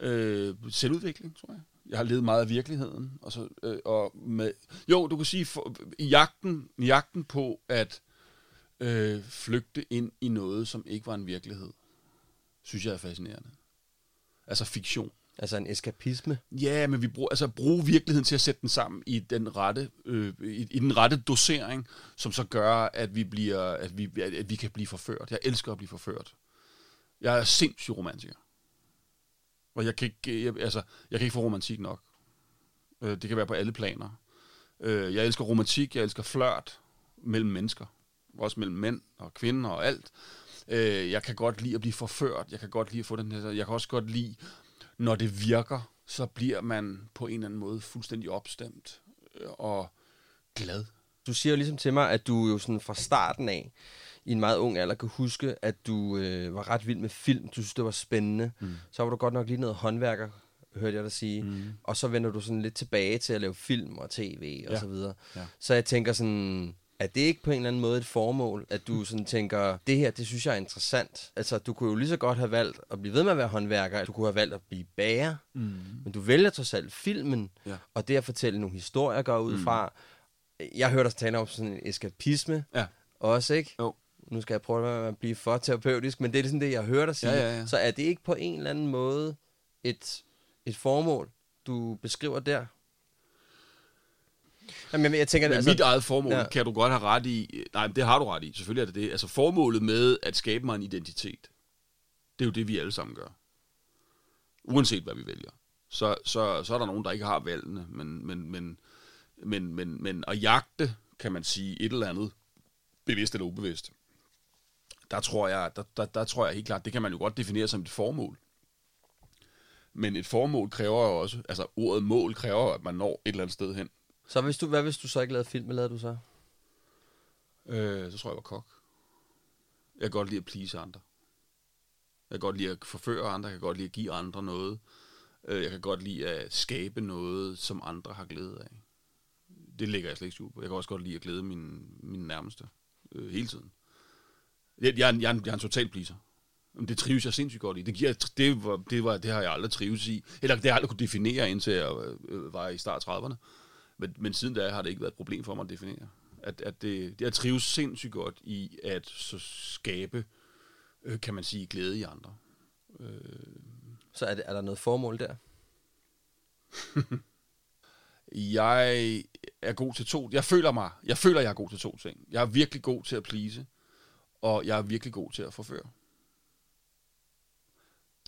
Øh, selvudvikling, tror jeg. Jeg har levet meget af virkeligheden. Og så, øh, og med, jo, du kan sige, for, i jagten, i jagten på at øh, flygte ind i noget, som ikke var en virkelighed, synes jeg er fascinerende. Altså fiktion. Altså en eskapisme? Ja, men vi bruger, altså bruge virkeligheden til at sætte den sammen i den rette, øh, i, i den rette dosering, som så gør, at vi, bliver, at, vi, at, at vi kan blive forført. Jeg elsker at blive forført. Jeg er sindssyg romantiker. Og jeg kan ikke, jeg, altså, jeg kan ikke få romantik nok. Øh, det kan være på alle planer. Øh, jeg elsker romantik, jeg elsker flørt mellem mennesker. Også mellem mænd og kvinder og alt. Øh, jeg kan godt lide at blive forført. Jeg kan godt lide at få den her... Jeg kan også godt lide når det virker, så bliver man på en eller anden måde fuldstændig opstemt øh, og glad. Du siger jo ligesom til mig, at du jo sådan fra starten af, i en meget ung alder, kan huske, at du øh, var ret vild med film. Du synes, det var spændende. Mm. Så var du godt nok lige noget håndværker, hørte jeg dig sige. Mm. Og så vender du sådan lidt tilbage til at lave film og tv og Ja. så videre. Ja. Så jeg tænker sådan, er det ikke på en eller anden måde et formål, at du sådan tænker, det her, det synes jeg er interessant. Altså, du kunne jo lige så godt have valgt at blive ved med at være håndværker, du kunne have valgt at blive bager, mm. men du vælger trods alt filmen, Ja. og det at fortælle nogle historier går ud fra. Jeg hørte dig tale om sådan en eskapisme, Ja. også, ikke? Jo. Nu skal jeg prøve at blive for terapeutisk, men det er ligesom det, jeg hører dig sige. Ja, ja, ja. Så er det ikke på en eller anden måde et, et formål, du beskriver der? Jamen, jeg tænker, Men altså, mit eget formål ja. kan du godt have ret i. Nej, det har du ret i. Selvfølgelig er det det. Altså formålet med at skabe mig en identitet, det er jo det, vi alle sammen gør. Uanset hvad vi vælger. Så, så, så er der nogen, der ikke har valgene, men, men, men, men, men, men at jagte, kan man sige, et eller andet, bevidst eller ubevidst, der tror jeg, der, der, der tror jeg helt klart, det kan man jo godt definere som et formål. Men et formål kræver jo også, altså ordet mål kræver, at man når et eller andet sted hen så hvis du, hvad hvis du så ikke lavede film, hvad lavede du så? Øh, så tror jeg, jeg var kok. Jeg kan godt lide at please andre. Jeg kan godt lide at forføre andre. Jeg kan godt lide at give andre noget. Øh, jeg kan godt lide at skabe noget, som andre har glæde af. Det ligger jeg slet ikke skjul på. Jeg kan også godt lide at glæde mine, mine nærmeste øh, hele tiden. Jeg, jeg, er en- jeg, er en- jeg er en total pleaser. Men det trives jeg sindssygt godt i. Det, giver, det, var, det, var, det har jeg aldrig trives i. Eller det har jeg aldrig kunne definere, indtil jeg øh, øh var i start 30'erne. Men, men siden da har det ikke været et problem for mig at definere. At, at det, jeg trives sindssygt godt i at så skabe, øh, kan man sige, glæde i andre. Øh, Så er, det, er der noget formål der? jeg er god til to. Jeg føler mig, jeg føler, jeg er god til to ting. Jeg er virkelig god til at please, og jeg er virkelig god til at forføre.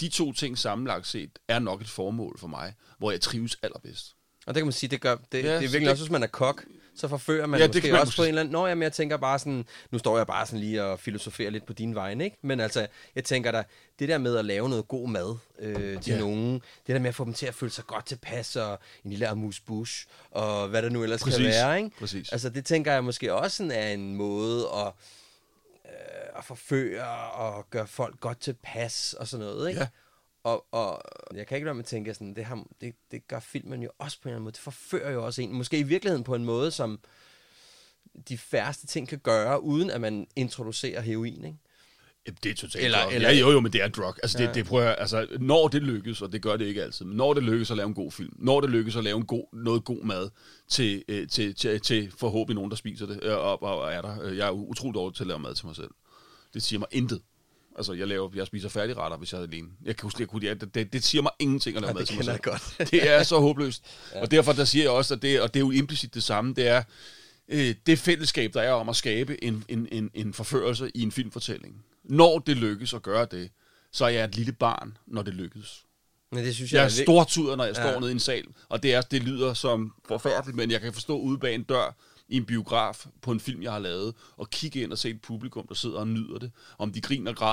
De to ting sammenlagt set er nok et formål for mig, hvor jeg trives allerbedst. Og det kan man sige, det gør, det, Ja, det er så virkelig det- også, hvis man er kok, så forfører man Ja, det måske kan man også på en eller anden... Nå, jamen, jeg tænker bare sådan, nu står jeg bare sådan lige og filosoferer lidt på din vegne, ikke? Men altså, jeg tænker da, det der med at lave noget god mad øh, til ja. nogen, det der med at få dem til at føle sig godt tilpas, og en lille amuse bouche, og hvad det nu ellers Præcis, kan være, ikke? præcis. Altså, det tænker jeg måske også sådan er en måde at, øh, at forføre og gøre folk godt tilpas og sådan noget, ikke? Ja. Og, og jeg kan ikke lade at tænke sådan, det, har, det, det gør filmen jo også på en eller anden måde. Det forfører jo også en. Måske i virkeligheden på en måde, som de færreste ting kan gøre, uden at man introducerer heroin, ikke? Det er totalt Eller- drug. eller- ja, jo, jo, men det er drug. Altså, det, Ja. det prøver altså, når det lykkes, og det gør det ikke altid, men når det lykkes at lave en god film, når det lykkes at lave en god, noget god mad til, øh, til, til, til forhåbentlig nogen, der spiser det, øh, og, og, og er der. Øh, Jeg er utrolig dårlig til at lave mad til mig selv. Det siger mig intet. Altså, jeg, laver, jeg spiser færdigretter, hvis jeg er alene. Jeg kan huske, jeg kunne, det, det, det siger mig ingenting at lave Ja, mad det kender jeg godt. det er så håbløst. ja. Og derfor der siger jeg også, at det, og det er jo implicit det samme, det er øh, det fællesskab, der er om at skabe en, en, en, en forførelse i en filmfortælling. Når det lykkes at gøre det, så er jeg et lille barn, når det lykkes. Men det synes Jeg jeg, er er stortuder, når jeg står Ja. nede i en sal, og det, er, det lyder som forfærdeligt, men jeg kan forstå ude bag en dør i en biograf på en film, jeg har lavet, og kigge ind og se et publikum, der sidder og nyder det, om de griner, græder,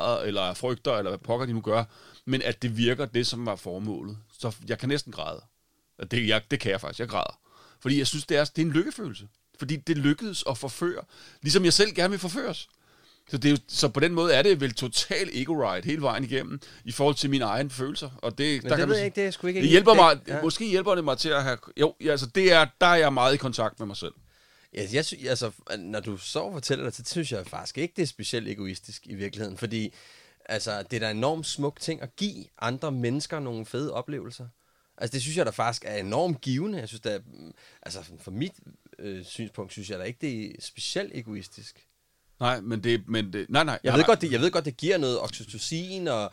Eller frygter, eller hvad pokker de nu gør, men at det virker det, som var formålet. Så jeg kan næsten græde. Det, jeg, det kan jeg faktisk, jeg græder. Fordi jeg synes, det er, det er en lykkefølelse. Fordi det lykkedes at forføre, ligesom jeg selv gerne vil forføres. Så, det er jo, så på den måde er det vel total ego-ride hele vejen igennem, i forhold til mine egne følelser. Og det, Men det kan ved man- jeg ikke, det er sgu ikke Det hjælper Det- mig, ja. måske hjælper det mig til at have, jo, ja, altså det er, der er jeg meget i kontakt med mig selv. Ja, jeg sy- altså, når du så fortæller det, så synes jeg faktisk ikke, det er specielt egoistisk i virkeligheden, fordi altså, det er da en enormt smuk ting at give andre mennesker nogle fede oplevelser. Altså, det synes jeg da faktisk er enormt givende. Jeg synes da, mm, altså, for mit øh, synspunkt, synes jeg da ikke, det er specielt egoistisk. Nej, men det, men det, nej, nej. Jeg, nej, ved nej. godt, det, jeg ved godt, det giver noget oxytocin og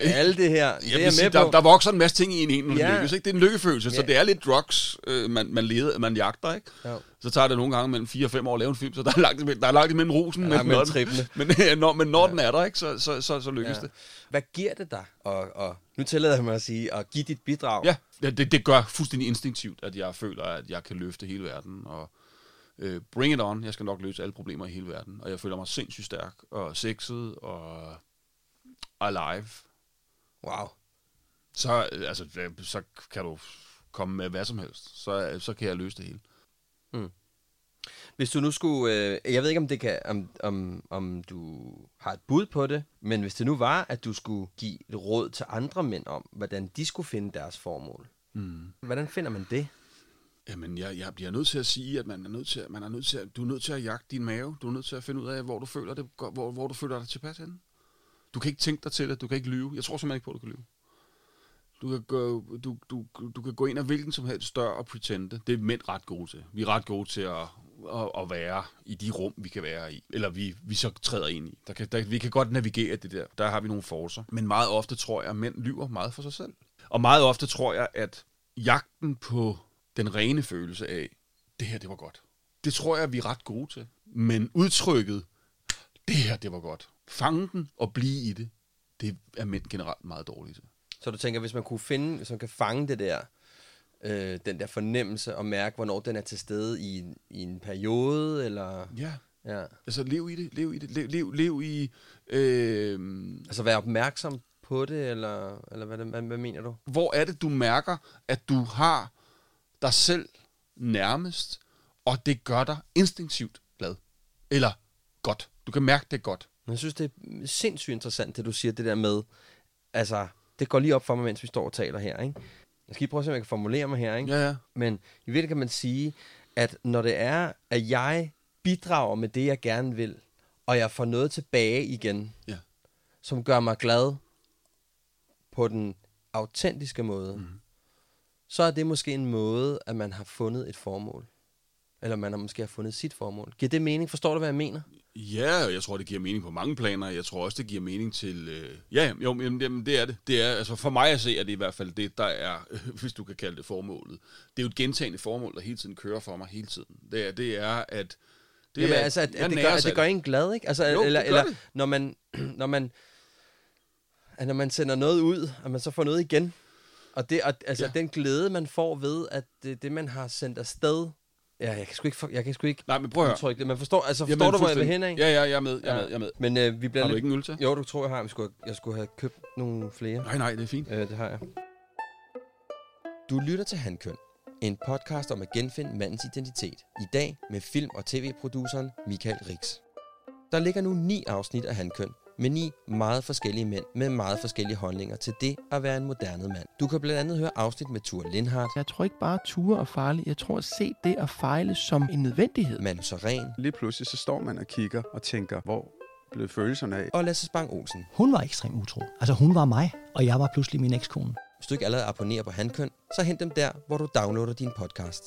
alt det her. det er Jeg sige, med der, på. der vokser en masse ting i en, en Ja. lykkes. Ikke? Det er en lykkefølelse, så Ja. det er lidt drugs, øh, man, man, leder, man jagter. Ikke? Jo. Så tager det nogle gange mellem 4 og 5 år at lave en film, så der er langt, der er langt imellem rosen. Der er langt men, når mellem trippene. men, når, men når den er der, ikke, så, så, så, så lykkes Ja. det. Hvad giver det dig? Og, og nu tillader jeg mig at sige, at give dit bidrag. Ja, ja, det, det gør fuldstændig instinktivt, at jeg føler, at jeg kan løfte hele verden. Og øh, bring it on, jeg skal nok løse alle problemer i hele verden. Og jeg føler mig sindssygt stærk og sexet og alive. Wow. Så, øh, altså, øh, så kan du komme med hvad som helst. Så, så kan jeg løse det hele. Hvis du nu skulle, øh, jeg ved ikke om det kan, om, om, om du har et bud på det, men hvis det nu var, at du skulle give et råd til andre mænd om, hvordan de skulle finde deres formål, mm. hvordan finder man det? Jamen, jeg, jeg bliver nødt til at sige, at man er nødt til, at, man er nødt til at, du er nødt til at jagte din mave. Du er nødt til at finde ud af, hvor du føler, det, hvor, hvor du føler dig tilpas henne. Du kan ikke tænke dig til det. Du kan ikke lyve. Jeg tror simpelthen ikke på, at du kan lyve. Du kan, gå, du, du, du kan gå ind af hvilken som helst dør og pretende. Det er mænd ret gode til. Vi er ret gode til at, at, at være i de rum, vi kan være i. Eller vi, vi så træder ind i. Der kan, der, vi kan godt navigere det der. Der har vi nogle forser. Men meget ofte tror jeg, at mænd lyver meget for sig selv. Og meget ofte tror jeg, at jagten på den rene følelse af, det her, det var godt. Det tror jeg, vi er ret gode til. Men udtrykket, det her, det var godt. Fange den og blive i det, det er mænd generelt meget dårlige til. Så du tænker, hvis man kunne finde, hvis man kan fange det der, øh, den der fornemmelse og mærke, hvornår den er til stede i, en- i en periode, eller... Ja. Ja. Altså, lev i det, lev i det, lev, lev, lev i... Øh, Altså være opmærksom på det, eller, eller hvad, hvad, hvad mener du? hvor er det, du mærker, at du har dig selv nærmest, og det gør dig instinktivt glad. Eller godt. Du kan mærke det godt. Men Jeg synes, det er sindssygt interessant, det du siger, det der med, altså, det går lige op for mig, mens vi står og taler her, ikke? Jeg skal lige prøve at se, om jeg kan formulere mig her, ikke? Ja, ja. Men i virkeligheden kan man sige, at når det er, at jeg bidrager med det, jeg gerne vil, og jeg får noget tilbage igen, Ja. som gør mig glad på den autentiske måde, mm. så er det måske en måde, at man har fundet et formål. Eller man har måske har fundet sit formål. Giver det mening? Forstår du, hvad jeg mener? Ja, jeg tror, det giver mening på mange planer. Jeg tror også, det giver mening til... Øh, ja, jo, men, jamen, det er det. det er, altså for mig at se, er det i hvert fald det, der er, hvis du kan kalde det formålet. Det er jo et gentagende formål, der hele tiden kører for mig hele tiden. Det er, det er at... Det Jamen, er, altså, at, at, det gør, at det gør en glad, ikke? Altså, Jo, eller, eller det. når man, når man, at når man sender noget ud, at man så får noget igen. Og det, og, altså, ja. den glæde, man får ved, at det, det man har sendt afsted, ja, jeg kan sgu ikke, for, jeg kan sgu ikke Nej, men prøv at høre. udtrykke det. Man forstår, altså, Jamen, forstår du, hvor jeg vil hen, ikke? Ja, ja, jeg er med, jeg er med, jeg er med. Men øh, vi bliver Har du lidt... ikke en øl til? Jo, du tror, jeg har. Jeg skulle, jeg skulle have købt nogle flere. Nej, nej, det er fint. Øh, det har jeg. Du lytter til Handkøn. En podcast om at genfinde mandens identitet. I dag med film- og tv-produceren Michael Rix. Der ligger nu ni afsnit af Handkøn, med ni meget forskellige mænd med meget forskellige holdninger til det at være en moderne mand. Du kan blandt andet høre afsnit med Tur Lindhardt, Jeg tror ikke bare, at ture er farligt. Jeg tror at se det at fejle som en nødvendighed. Manu Saren Lige pludselig så står man og kigger og tænker, hvor blev følelserne af? og Lasse Spang Olsen. Hun var ekstremt utro. Altså hun var mig, og jeg var pludselig min ekskone. Hvis du ikke allerede abonnerer på Handkøn, så hent dem der, hvor du downloader din podcast.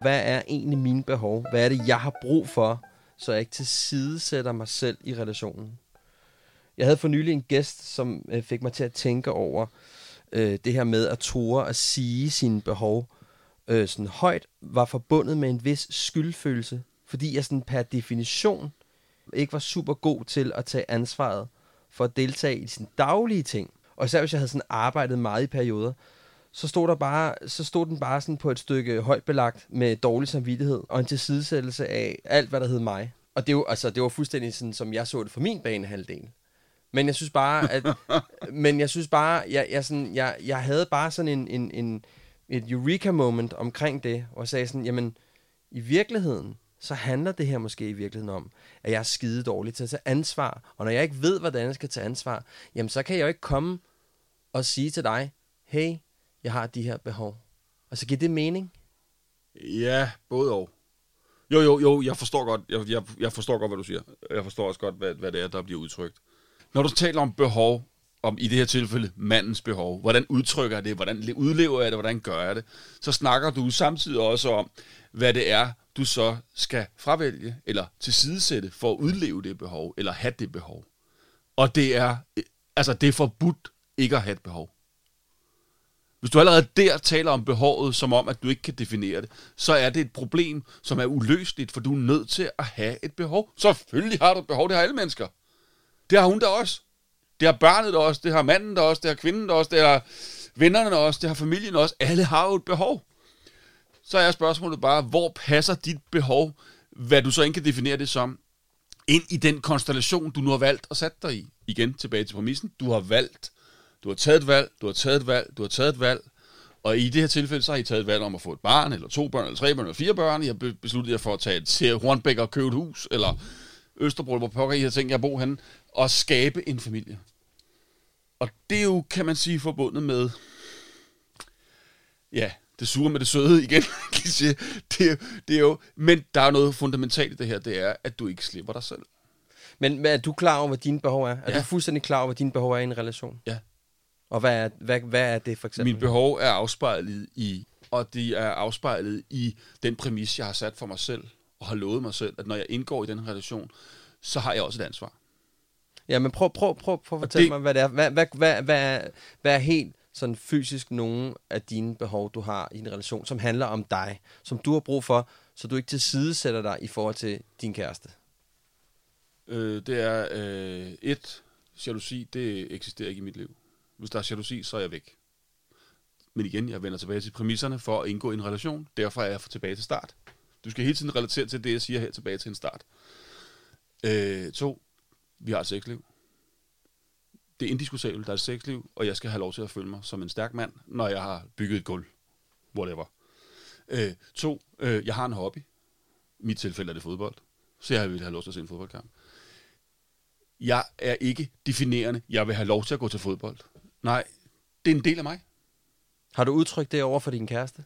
Hvad er egentlig mine behov? Hvad er det, jeg har brug for, så jeg ikke tilsidesætter mig selv i relationen? Jeg havde for nylig en gæst, som øh, fik mig til at tænke over øh, det her med at ture at sige sine behov øh, sådan højt, var forbundet med en vis skyldfølelse, fordi jeg sådan per definition ikke var super god til at tage ansvaret for at deltage i sine daglige ting. Og især hvis jeg havde sådan arbejdet meget i perioder, så stod, der bare, så stod den bare sådan på et stykke højt belagt med dårlig samvittighed og en tilsidesættelse af alt, hvad der hed mig. Og det, var, altså, det var fuldstændig sådan, som jeg så det for min banehalvdel. Men jeg synes bare, at, men jeg synes bare, jeg, jeg, sådan, jeg, jeg havde bare sådan en, en, en, et eureka moment omkring det, og sagde sådan, jamen, i virkeligheden, så handler det her måske i virkeligheden om, at jeg er skide dårlig til at tage ansvar. Og når jeg ikke ved, hvordan jeg skal tage ansvar, jamen så kan jeg jo ikke komme og sige til dig, hey, jeg har de her behov. Og så giver det mening. Ja, både og. Jo, jo, jo, jeg forstår godt, jeg, jeg, jeg forstår godt, hvad du siger. Jeg forstår også godt, hvad, hvad det er, der bliver udtrykt. Når du taler om behov, om i det her tilfælde mandens behov, hvordan udtrykker jeg det, hvordan udlever jeg det, hvordan gør jeg det, så snakker du samtidig også om, hvad det er, du så skal fravælge, eller tilsidesætte for at udleve det behov, eller have det behov. Og det er, altså det er forbudt ikke at have et behov. Hvis du allerede der taler om behovet, som om, at du ikke kan definere det, så er det et problem, som er uløseligt, for du er nødt til at have et behov. Selvfølgelig har du et behov, det har alle mennesker. Det har hun da også. Det har barnet da også, det har manden da også, det har kvinden da også, det har vennerne da også, det har familien også. Alle har jo et behov. Så er spørgsmålet bare, hvor passer dit behov, hvad du så ikke kan definere det som, ind i den konstellation, du nu har valgt at sætte dig i. Igen tilbage til præmissen. Du har valgt. Du har taget et valg, du har taget et valg, du har taget et valg. Og i det her tilfælde, så har I taget et valg om at få et barn, eller to børn, eller tre børn, eller fire børn. I har be- besluttet jer for at tage til Hornbæk og købe et hus, eller Østerbro, hvor pokker I har tænkt jer at bo henne, og skabe en familie. Og det er jo, kan man sige, forbundet med, ja, det sure med det søde igen. det, er, det er jo, men der er noget fundamentalt i det her, det er, at du ikke slipper dig selv. Men er du klar over, hvad dine behov er? Er Ja. du fuldstændig klar over, hvad dine behov er i en relation? Ja. Og hvad er, hvad, hvad er det for eksempel? Mine behov er afspejlet i, og de er afspejlet i den præmis, jeg har sat for mig selv, og har lovet mig selv, at når jeg indgår i den relation, så har jeg også et ansvar. Ja, men prøv, prøv, prøv, prøv at fortælle det- mig, hvad det er. Hvad, hvad, hvad, hvad, er, hvad er helt sådan fysisk nogle af dine behov, du har i en relation, som handler om dig, som du har brug for, så du ikke tilsidesætter dig i forhold til din kæreste? Øh, det er øh, et, jalousi, det eksisterer ikke i mit liv. Hvis der er jalousi, så er jeg væk. Men igen, jeg vender tilbage til præmisserne for at indgå i en relation. Derfor er jeg tilbage til start. Du skal hele tiden relatere til det, jeg siger her tilbage til en start. Øh, to, vi har et sexliv. Det er indiskutabelt, der er et sexliv, og jeg skal have lov til at føle mig som en stærk mand, når jeg har bygget et gulv. Whatever. Øh, to, øh, jeg har en hobby. I mit tilfælde er det fodbold. Så jeg vil have lov til at se en fodboldkamp. Jeg er ikke definerende. Jeg vil have lov til at gå til fodbold. Nej, det er en del af mig. Har du udtrykt det over for din kæreste?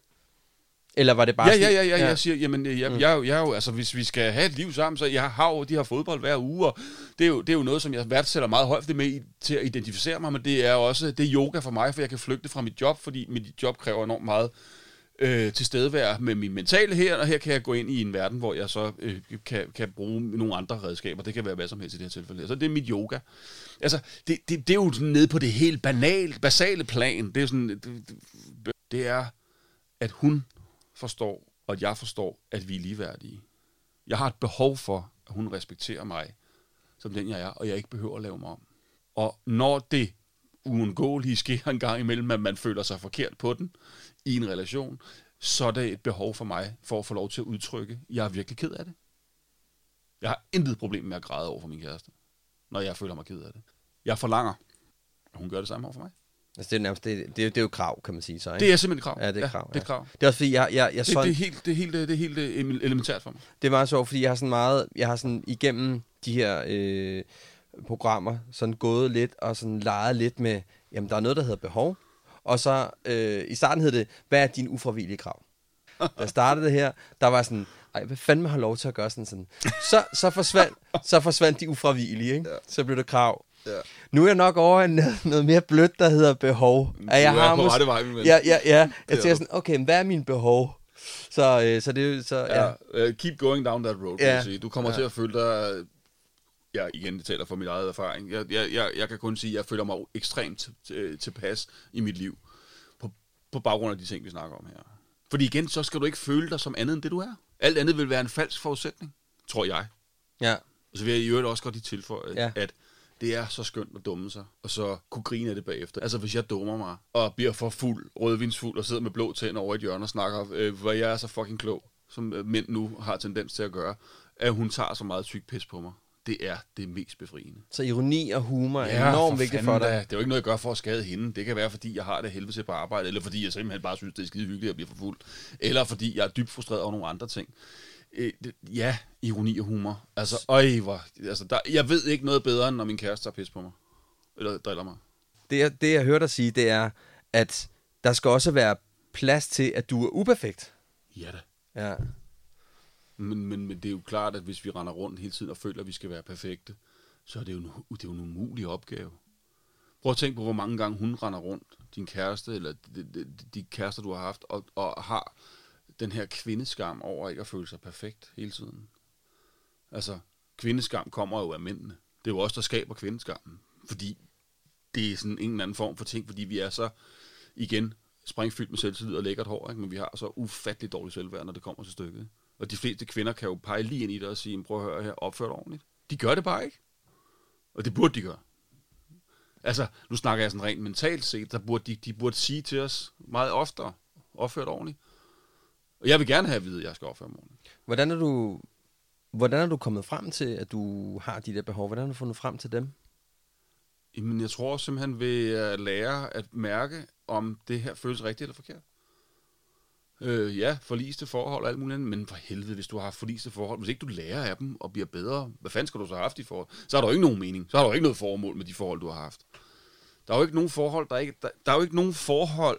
Eller var det bare Ja, sådan- ja, ja, ja, jeg siger, jamen, jeg, Mm. jeg, jeg, er jo, altså, hvis vi skal have et liv sammen, så jeg har jo de her fodbold hver uge, og det er jo, det er jo noget, som jeg værdsætter meget højt det med til at identificere mig, men det er også, det er yoga for mig, for jeg kan flygte fra mit job, fordi mit job kræver enormt meget øh, tilstedevær med min mentale her, og her kan jeg gå ind i en verden, hvor jeg så øh, kan, kan bruge nogle andre redskaber. Det kan være hvad som helst i det her tilfælde. Så det er mit yoga. Altså, det, det, det er jo sådan nede på det helt banale, basale plan. Det er sådan, det, det, det er, at hun forstår, og at jeg forstår, at vi er ligeværdige. Jeg har et behov for, at hun respekterer mig, som den jeg er, og jeg ikke behøver at lave mig om. Og når det uundgåelige sker en gang imellem, at man føler sig forkert på den i en relation, så er det et behov for mig for at få lov til at udtrykke, jeg er virkelig ked af det. Jeg har intet problem med at græde over for min kæreste, når jeg føler mig ked af det. Jeg forlanger, at hun gør det samme over for mig. Altså, det er nærmest, det, det, det er jo krav, kan man sige så, ikke? Det er simpelthen krav. Ja, det er Ja, krav. det er krav. Det er også fordi, jeg, jeg, jeg Det, sådan, det, er helt, det, er helt, det er helt øh, elementært for mig. det er meget sjovt, fordi jeg har sådan meget, jeg har sådan igennem de her øh, programmer, sådan gået lidt og sådan leget lidt med, jamen der er noget, der hedder behov, og så øh, i starten hed det, hvad er din ufravillige krav? Da startede det her, der var sådan, ej, hvad fanden har lov til at gøre sådan sådan. Så, så, forsvandt, så forsvandt de ufravillige, ikke? Så blev det krav. Ja. Nu er jeg nok over i noget, mere blødt, der hedder behov. At jeg Du er har på rette vej, min ven. Ja, ja, ja. Jeg er tænker du. sådan, okay, men hvad er mine behov? Så, øh, så det så, ja. Ja. Uh, keep going down that road, kan Ja. jeg sige. Du kommer Ja. til at føle dig... Ja, igen, det taler for min eget erfaring. Jeg, jeg, jeg, jeg kan kun sige, at jeg føler mig ekstremt til- tilpas i mit liv. På, på baggrund af de ting, vi snakker om her. Fordi igen, så skal du ikke føle dig som andet end det, du er. Alt andet vil være en falsk forudsætning, tror jeg. Ja. Og så vil jeg i øvrigt også godt lige tilføje, Ja. at det er så skønt at dumme sig, og så kunne grine af det bagefter. Altså, hvis jeg dummer mig, og bliver for fuld, rødvinsfuld, og sidder med blå tænder over i et hjørne og snakker, øh, hvor jeg er så fucking klog, som øh, mænd nu har tendens til at gøre, at hun tager så meget tyk pis på mig. Det er det mest befriende. Så ironi og humor er enormt vigtigt for dig. da. Det er jo ikke noget, jeg gør for at skade hende. Det kan være, fordi jeg har det helvede til på arbejde, eller fordi jeg simpelthen bare synes, det er skide hyggeligt at blive for fuld. Eller fordi jeg er dybt frustreret over nogle andre ting. Øh, det, ja, ironi og humor. Altså, øj, hvor, altså der, jeg ved ikke noget bedre, end når min kæreste tager pis på mig. Eller driller mig. Det, jeg- det, jeg hørte dig sige, det er, at der skal også være plads til, at du er uperfekt. Ja da. Ja. Men, men, men det er jo klart, at hvis vi render rundt hele tiden og føler, at vi skal være perfekte, så er det jo en, det er jo en umulig opgave. Prøv at tænke på, hvor mange gange hun render rundt, din kæreste, eller de, de, de kærester, du har haft, og, og har den her kvindeskam over ikke at føle sig perfekt hele tiden. Altså, kvindeskam kommer jo af mændene. Det er jo også der skaber kvindeskammen. Fordi det er sådan en eller anden form for ting, fordi vi er så, igen, springfyldt med selvtillid og lækkert hår, ikke? men vi har så ufattelig dårligt selvværd, når det kommer til stykket. Og de fleste kvinder kan jo pege lige ind i det og sige, prøv at høre her, opfør dig ordentligt. De gør det bare ikke. Og det burde de gøre. Altså, nu snakker jeg sådan rent mentalt set, der burde de, de burde sige til os meget oftere, opfør dig ordentligt. Og jeg vil gerne have at vide, at jeg skal opføre mig ordentligt. Hvordan er du... Hvordan er du kommet frem til, at du har de der behov? Hvordan har du fundet frem til dem? Jamen, jeg tror simpelthen ved at lære at mærke, om det her føles rigtigt eller forkert. Øh, ja, forliste forhold og alt muligt andet, men for helvede, hvis du har haft forliste forhold, hvis ikke du lærer af dem og bliver bedre, hvad fanden skal du så have haft i forhold? Så har du jo ikke nogen mening. Så har du jo ikke noget formål med de forhold, du har haft. Der er jo ikke nogen forhold, der, er ikke, der, der er jo ikke nogen forhold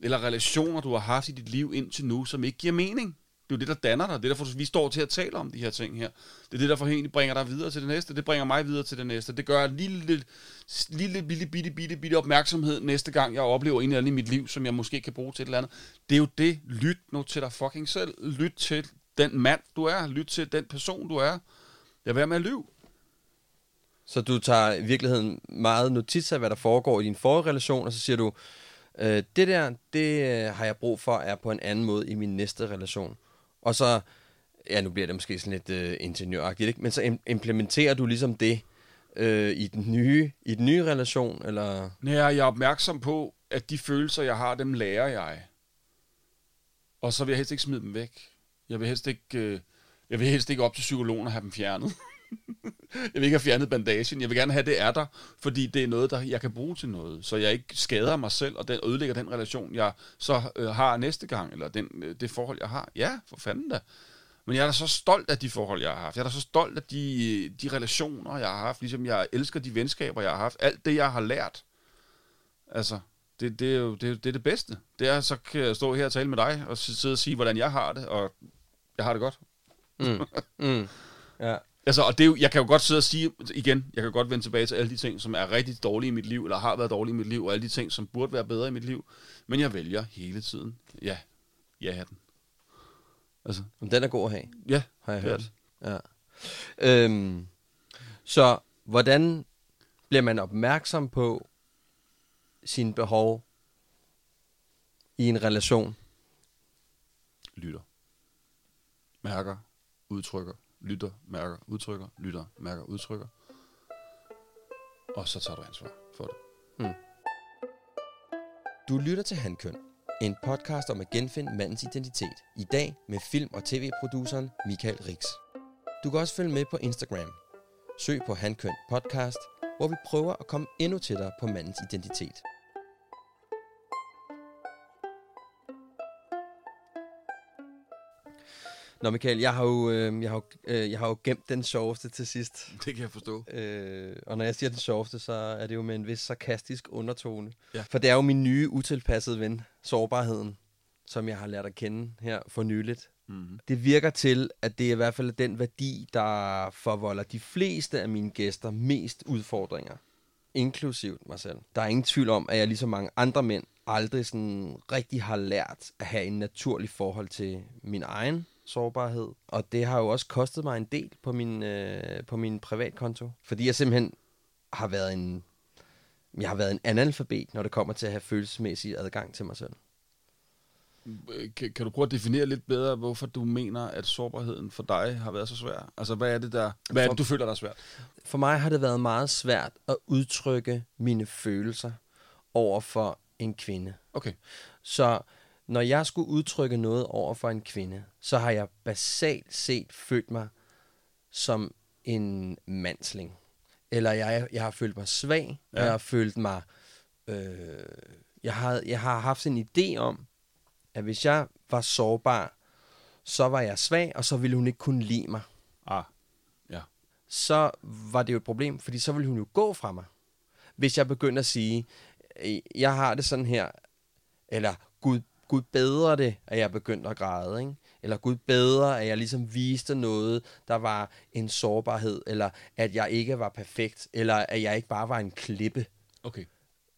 eller relationer, du har haft i dit liv indtil nu, som ikke giver mening. Det er jo det, der danner dig. Det er derfor, vi står til at tale om de her ting her. Det er det, der forhåbentlig bringer dig videre til det næste. Det bringer mig videre til det næste. Det gør en lille, lille bitte, bitte, bitte, bitte opmærksomhed næste gang, jeg oplever en eller anden i mit liv, som jeg måske kan bruge til et eller andet. Det er jo det. Lyt nu til dig fucking selv. Lyt til den mand, du er. Lyt til den person, du er. Lad være med at lyve. Så du tager i virkeligheden meget notits af, hvad der foregår i din forrige relation, og så siger du, Øh, det der, det øh, har jeg brug for, er på en anden måde i min næste relation. Og så, ja, nu bliver det måske sådan lidt øh, ingeniøragtigt, ikke? men så im- implementerer du ligesom det øh, i, den nye, i den nye relation, eller... Nej, jeg er opmærksom på, at de følelser, jeg har, dem lærer jeg. Og så vil jeg helst ikke smide dem væk. Jeg vil helst ikke, øh, jeg vil helst ikke op til psykologen og have dem fjernet jeg vil ikke have fjernet bandagen. Jeg vil gerne have, det er der, fordi det er noget, der jeg kan bruge til noget. Så jeg ikke skader mig selv, og den ødelægger den relation, jeg så øh, har næste gang, eller den, øh, det forhold, jeg har. Ja, for fanden da. Men jeg er da så stolt af de forhold, jeg har haft. Jeg er da så stolt af de, øh, de relationer, jeg har haft. Ligesom jeg elsker de venskaber, jeg har haft. Alt det, jeg har lært. Altså, det, det, er jo det, det, er det bedste. Det er, så kan jeg stå her og tale med dig, og sidde og sige, hvordan jeg har det, og jeg har det godt. Mm. Mm. Ja. Altså, og det er jo, jeg kan jo godt sidde og sige igen, jeg kan godt vende tilbage til alle de ting, som er rigtig dårlige i mit liv, eller har været dårlige i mit liv, og alle de ting, som burde være bedre i mit liv. Men jeg vælger hele tiden, ja, ja den. Altså, Men den er god at have, ja, har jeg hørt. Ja. Øhm, så hvordan bliver man opmærksom på sine behov i en relation? lytter. Mærker, udtrykker, lytter, mærker, udtrykker, lytter, mærker, udtrykker. Og så tager du ansvar for det. Du lytter til Handkøn, en podcast om at genfinde mandens identitet. I dag med film- og tv-produceren Michael Rix. Du kan også følge med på Instagram. Søg på Handkøn Podcast, hvor vi prøver at komme endnu tættere på mandens identitet. Nå Michael, jeg har jo, øh, jeg har, jo, øh, jeg har jo gemt den sjoveste til sidst. Det kan jeg forstå. Øh, og når jeg siger den sjoveste, så er det jo med en vis sarkastisk undertone. Ja. For det er jo min nye utilpassede ven, sårbarheden, som jeg har lært at kende her for nyligt. Mm-hmm. Det virker til, at det er i hvert fald den værdi, der forvolder de fleste af mine gæster mest udfordringer. Inklusivt mig selv. Der er ingen tvivl om, at jeg ligesom mange andre mænd aldrig sådan rigtig har lært at have en naturlig forhold til min egen sårbarhed. Og det har jo også kostet mig en del på min, øh, på min privatkonto. Fordi jeg simpelthen har været en... Jeg har været en analfabet, når det kommer til at have følelsesmæssig adgang til mig selv. Øh, Kan, kan du prøve at definere lidt bedre, hvorfor du mener, at sårbarheden for dig har været så svær? Altså, hvad er det, der, hvad er det, du føler, der er svært? For mig har det været meget svært at udtrykke mine følelser over for en kvinde. Okay. Så når jeg skulle udtrykke noget over for en kvinde, så har jeg basalt set følt mig som en mandsling. Eller jeg, jeg har følt mig svag, ja. Jeg har følt mig... Øh, jeg, har, jeg har haft en idé om, at hvis jeg var sårbar, så var jeg svag, og så ville hun ikke kunne lide mig. Ah, ja. så var det jo et problem, fordi så ville hun jo gå fra mig. Hvis jeg begyndte at sige, "Øh, jeg har det sådan her, eller Gud, Gud bedre det, at jeg begyndte at græde, ikke? eller Gud bedre, at jeg ligesom viste noget, der var en sårbarhed, eller at jeg ikke var perfekt, eller at jeg ikke bare var en klippe. Okay.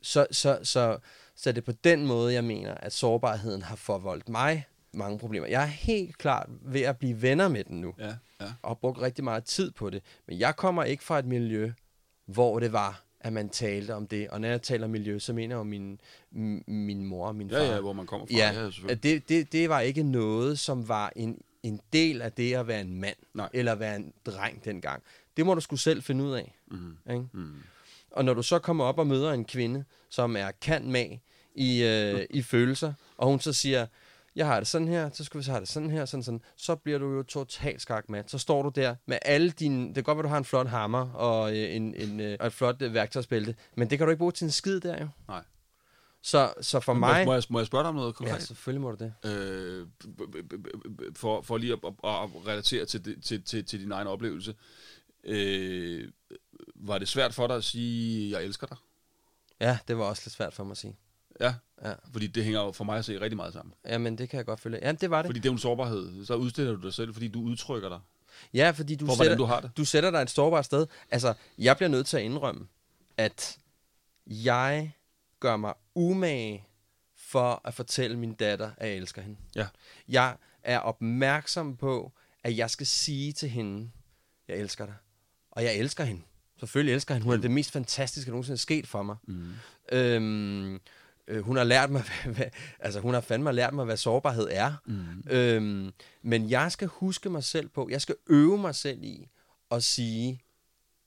Så, så, så, så er det på den måde, jeg mener, at sårbarheden har forvoldt mig mange problemer. Jeg er helt klart ved at blive venner med den nu Ja, ja. og har brugt rigtig meget tid på det. Men jeg kommer ikke fra et miljø, hvor det var, at man talte om det. Og når jeg taler miljø, så mener jeg jo min, min mor og min far. Ja, ja, hvor man kommer fra. Ja, ja det, det, det var ikke noget, som var en, en del af det at være en mand, Nej. eller være en dreng dengang. Det må du skulle selv finde ud af. Mhm. Ikke? Mm. Og når du så kommer op og møder en kvinde, som er kan mag i, øh, i følelser, og hun så siger, jeg har det sådan her, så skal vi så have det sådan her, sådan sådan, så bliver du jo totalt skakmat. Så står du der med alle dine, det kan godt være, du har en flot hammer og, øh, en, en, øh, og et flot øh, værktøjsbælte, men det kan du ikke bruge til en skid der jo. Nej. Så, så for Må, mig... må, jeg, må jeg spørge dig om noget Ja, konkret? selvfølgelig må du det. øh, for, for lige at, at, at relatere til, det, til, til, til din egen oplevelse. Øh, var det svært for dig at sige, jeg elsker dig? Ja, det var også lidt svært for mig at sige. Ja, Ja. fordi det hænger jo for mig at se rigtig meget sammen. Jamen, det kan jeg godt følge. Ja, det var det. Fordi det er jo en sårbarhed. Så udstiller du dig selv, fordi du udtrykker dig. Ja, fordi du For sætter, du har det. du sætter dig et sårbart sted. Altså, jeg bliver nødt til at indrømme, at jeg gør mig umage for at fortælle min datter, at jeg elsker hende. Ja. Jeg er opmærksom på, at jeg skal sige til hende, jeg elsker dig. Og jeg elsker hende. Selvfølgelig elsker hende. Hun er det mest fantastiske, der nogensinde er sket for mig. Mm. Øhm, øh, hun har lært mig, hvad, hvad, altså hun har fandme lært mig, hvad sårbarhed er. Mm. Øhm, men jeg skal huske mig selv på, jeg skal øve mig selv i at sige,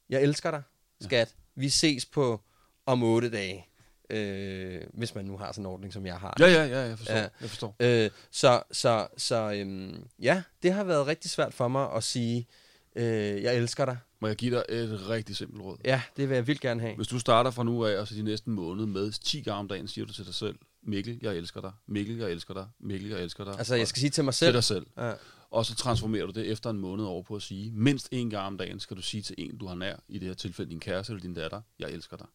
jeg elsker dig, skat. Ja. Vi ses på om otte dage. Øh, hvis man nu har sådan en ordning, som jeg har. Ja, ja, ja, jeg forstår. Ja. Jeg forstår. Øh, så så, så øhm, ja, det har været rigtig svært for mig at sige, øh, jeg elsker dig. Må jeg give dig et rigtig simpelt råd? Ja, det vil jeg vildt gerne have. Hvis du starter fra nu af, og så de næste måned med 10 gange om dagen, siger du til dig selv, Mikkel, jeg elsker dig. Mikkel, jeg elsker dig. Mikkel, jeg elsker dig. Altså, jeg skal sige til mig selv? Til dig selv. Ja. Og så transformerer du det efter en måned over på at sige, mindst en gang om dagen skal du sige til en, du har nær, i det her tilfælde din kæreste eller din datter, jeg elsker dig.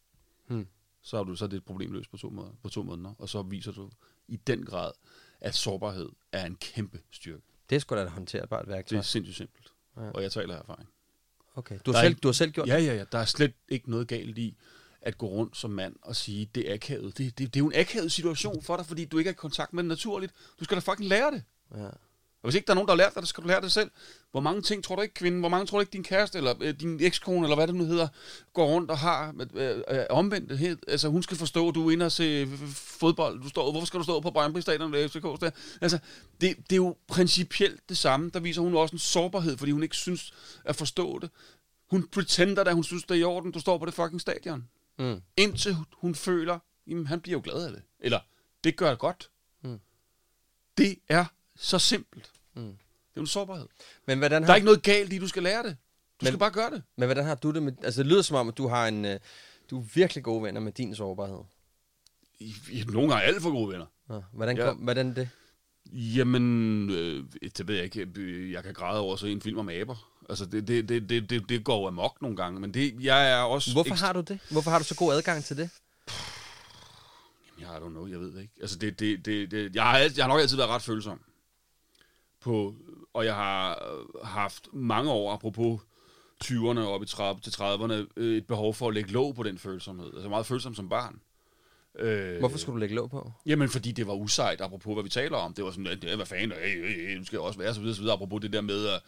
Hmm. Så har du så det et problem løst på to, måneder, på to måneder, og så viser du i den grad, at sårbarhed er en kæmpe styrke. Det er sgu da et håndterbart værktøj. Det er sindssygt simpelt, ja. og jeg taler af erfaring. Okay, du har, selv, ikke, du har selv gjort ja, det? Ja, ja, der er slet ikke noget galt i at gå rundt som mand og sige, det er akavet. Det, det, det er jo en akavet situation for dig, fordi du ikke er i kontakt med det naturligt. Du skal da fucking lære det. Ja. Og hvis ikke der er nogen, der har lært dig, så skal du lære det selv. Hvor mange ting tror du ikke, kvinde, hvor mange tror du ikke, din kæreste, eller øh, din ekskone, eller hvad det nu hedder, går rundt og har øh, øh, omvendt helt. Altså, hun skal forstå, at du er inde og se fodbold. Du står, hvorfor skal du stå på Brøndby Stadion eller FCK? Der? Altså, det, det er jo principielt det samme. Der viser hun også en sårbarhed, fordi hun ikke synes at forstå det. Hun pretender, at hun synes, det er i orden, du står på det fucking stadion. Mm. Indtil hun føler, jamen han bliver jo glad af det. Eller, det gør det godt. Mm. Det er så simpelt. Mm. Det er en sårbarhed. Men hvordan har... Der er ikke noget galt i, du skal lære det. Du men, skal bare gøre det. Men hvordan har du det med... Altså, det lyder som om, at du har en... Uh, du er virkelig gode venner med din sårbarhed. I, i, nogle gange alt for gode venner. Ja, hvordan, ja. kom, hvordan det? Jamen, øh, det ved jeg ikke. Jeg kan græde over så en film om aber. Altså, det, det, det, det, det, det går amok nogle gange, men det, jeg er også... Hvorfor har du det? Hvorfor har du så god adgang til det? Jamen, jeg don't know, jeg ved det ikke. Altså, det, det, det, det, jeg, har, jeg har nok altid været ret følsom. På, og jeg har haft mange år, apropos 20'erne op i 30, til 30'erne, et behov for at lægge låg på den følsomhed. Altså meget følsom som barn. Øh, Hvorfor skulle du lægge låg på? Jamen, fordi det var usejt, apropos hvad vi taler om. Det var sådan, det, hvad fanden, hey, hey, hey, du skal også være, så videre, så videre, apropos det der med, at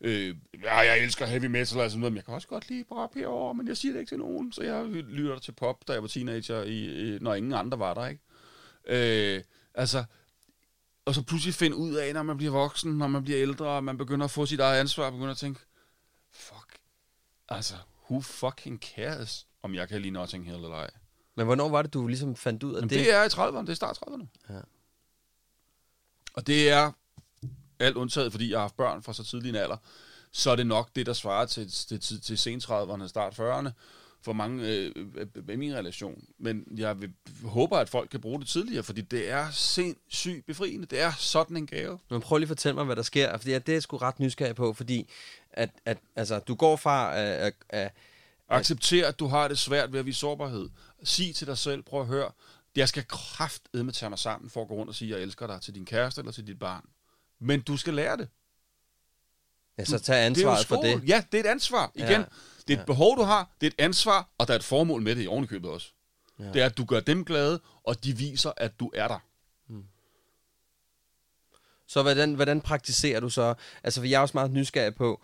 øh, ja, jeg elsker heavy metal og sådan noget, men jeg kan også godt lide pop herovre, men jeg siger det ikke til nogen, så jeg lytter til pop, da jeg var teenager, i, når ingen andre var der, ikke? Øh, altså, og så pludselig finde ud af, når man bliver voksen, når man bliver ældre, og man begynder at få sit eget ansvar, og begynder at tænke, fuck, altså, who fucking cares, om jeg kan lide Notting Hill eller ej? Men hvornår var det, du ligesom fandt ud af Jamen, det? Det er i 30'erne, det er start 30'erne. Ja. Og det er alt undtaget, fordi jeg har haft børn fra så tidlig en alder, så er det nok det, der svarer til, til, til, til sen 30'erne, start 40'erne, for mange øh, i min relation. Men jeg vil, håber, at folk kan bruge det tidligere, fordi det er sindssygt befriende. Det er sådan en gave. Men prøv lige at fortælle mig, hvad der sker, fordi det er jeg sgu ret nysgerrig på, fordi at, at, altså, du går fra at, at, Accepter, at du har det svært ved at vise sårbarhed. Sig til dig selv, prøv at høre, jeg skal kraftedme tage mig sammen for at gå rundt og sige, at jeg elsker dig til din kæreste eller til dit barn. Men du skal lære det. Ja, så tag ansvaret for det. Ja, det er et ansvar. Igen, ja. Det er et ja. behov, du har, det er et ansvar, og der er et formål med det i ovenikøbet også. Ja. Det er, at du gør dem glade, og de viser, at du er der. Hmm. Så hvordan, hvordan praktiserer du så? Altså, for jeg er også meget nysgerrig på,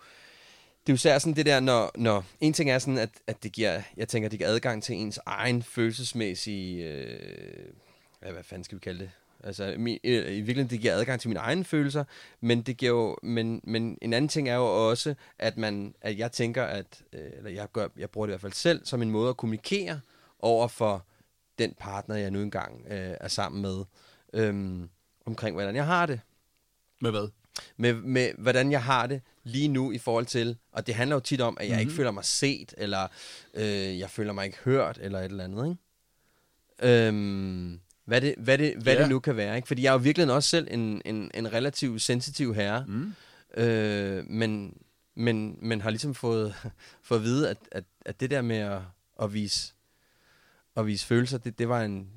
det er jo særligt sådan det der, når, når en ting er sådan, at, at det giver, jeg tænker, det giver adgang til ens egen følelsesmæssige, øh, hvad fanden skal vi kalde det? Altså, min, i virkeligheden, det giver adgang til mine egne følelser, men det giver jo, men, men en anden ting er jo også, at man, at jeg tænker, at, øh, eller jeg, gør, jeg bruger det i hvert fald selv, som en måde at kommunikere over for den partner, jeg nu engang øh, er sammen med, øh, omkring hvordan jeg har det. Med hvad? Med, med hvordan jeg har det lige nu i forhold til, og det handler jo tit om, at jeg mm-hmm. ikke føler mig set, eller øh, jeg føler mig ikke hørt, eller et eller andet, ikke? Øhm, hvad det, hvad det, hvad ja. det nu kan være. Ikke? Fordi jeg er jo virkelig også selv en, en, en relativt sensitiv herre, mm. øh, men, men, men har ligesom fået, fået at vide, at, at, at det der med at, at vise at vise følelser, det, det var en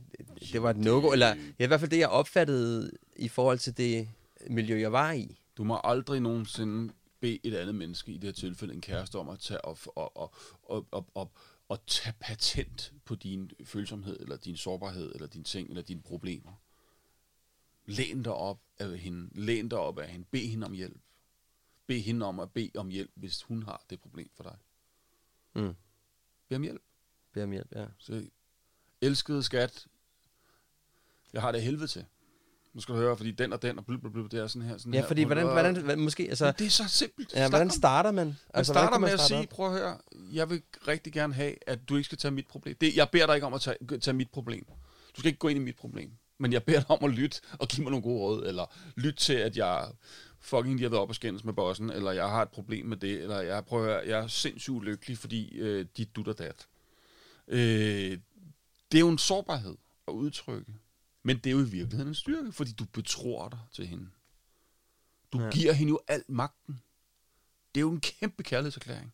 det var et no-go, eller ja, i hvert fald det, jeg opfattede i forhold til det miljø, jeg var i. Du må aldrig nogensinde bede et andet menneske, i det her tilfælde en kæreste, om at tage op, og, og, og, og, og, at tage patent på din følsomhed, eller din sårbarhed, eller din ting, eller dine problemer. Læn dig op af hende. Læn dig op af hende. Bed hende om hjælp. Bed hende om at bede om hjælp, hvis hun har det problem for dig. Mm. Bed om hjælp. Bed om hjælp, ja. Så, elskede skat, Jeg har det helvede til. Nu skal du høre, fordi den og den og blub, det er sådan her. Sådan Ja, her. fordi hvordan, Og- hvordan, hvordan måske, altså, Men det er så simpelt. ja, Snak hvordan starter man? Man Altså, starter hvordan med at man sige, starte prøv at høre, jeg vil rigtig gerne have, at du ikke skal tage mit problem. Det, jeg beder dig ikke om at tage, tage mit problem. Du skal ikke gå ind i mit problem. Men jeg beder dig om at lytte og give mig nogle gode råd, eller lytte til, at jeg fucking lige har været op og skændes med bossen, eller jeg har et problem med det, eller jeg, prøver, at høre, jeg er sindssygt ulykkelig, fordi øh, dit dut og dat. Øh, det er jo en sårbarhed at udtrykke. Men det er jo i virkeligheden en styrke, fordi du betror dig til hende. Du Ja. giver hende jo al magten. Det er jo en kæmpe kærlighedserklæring.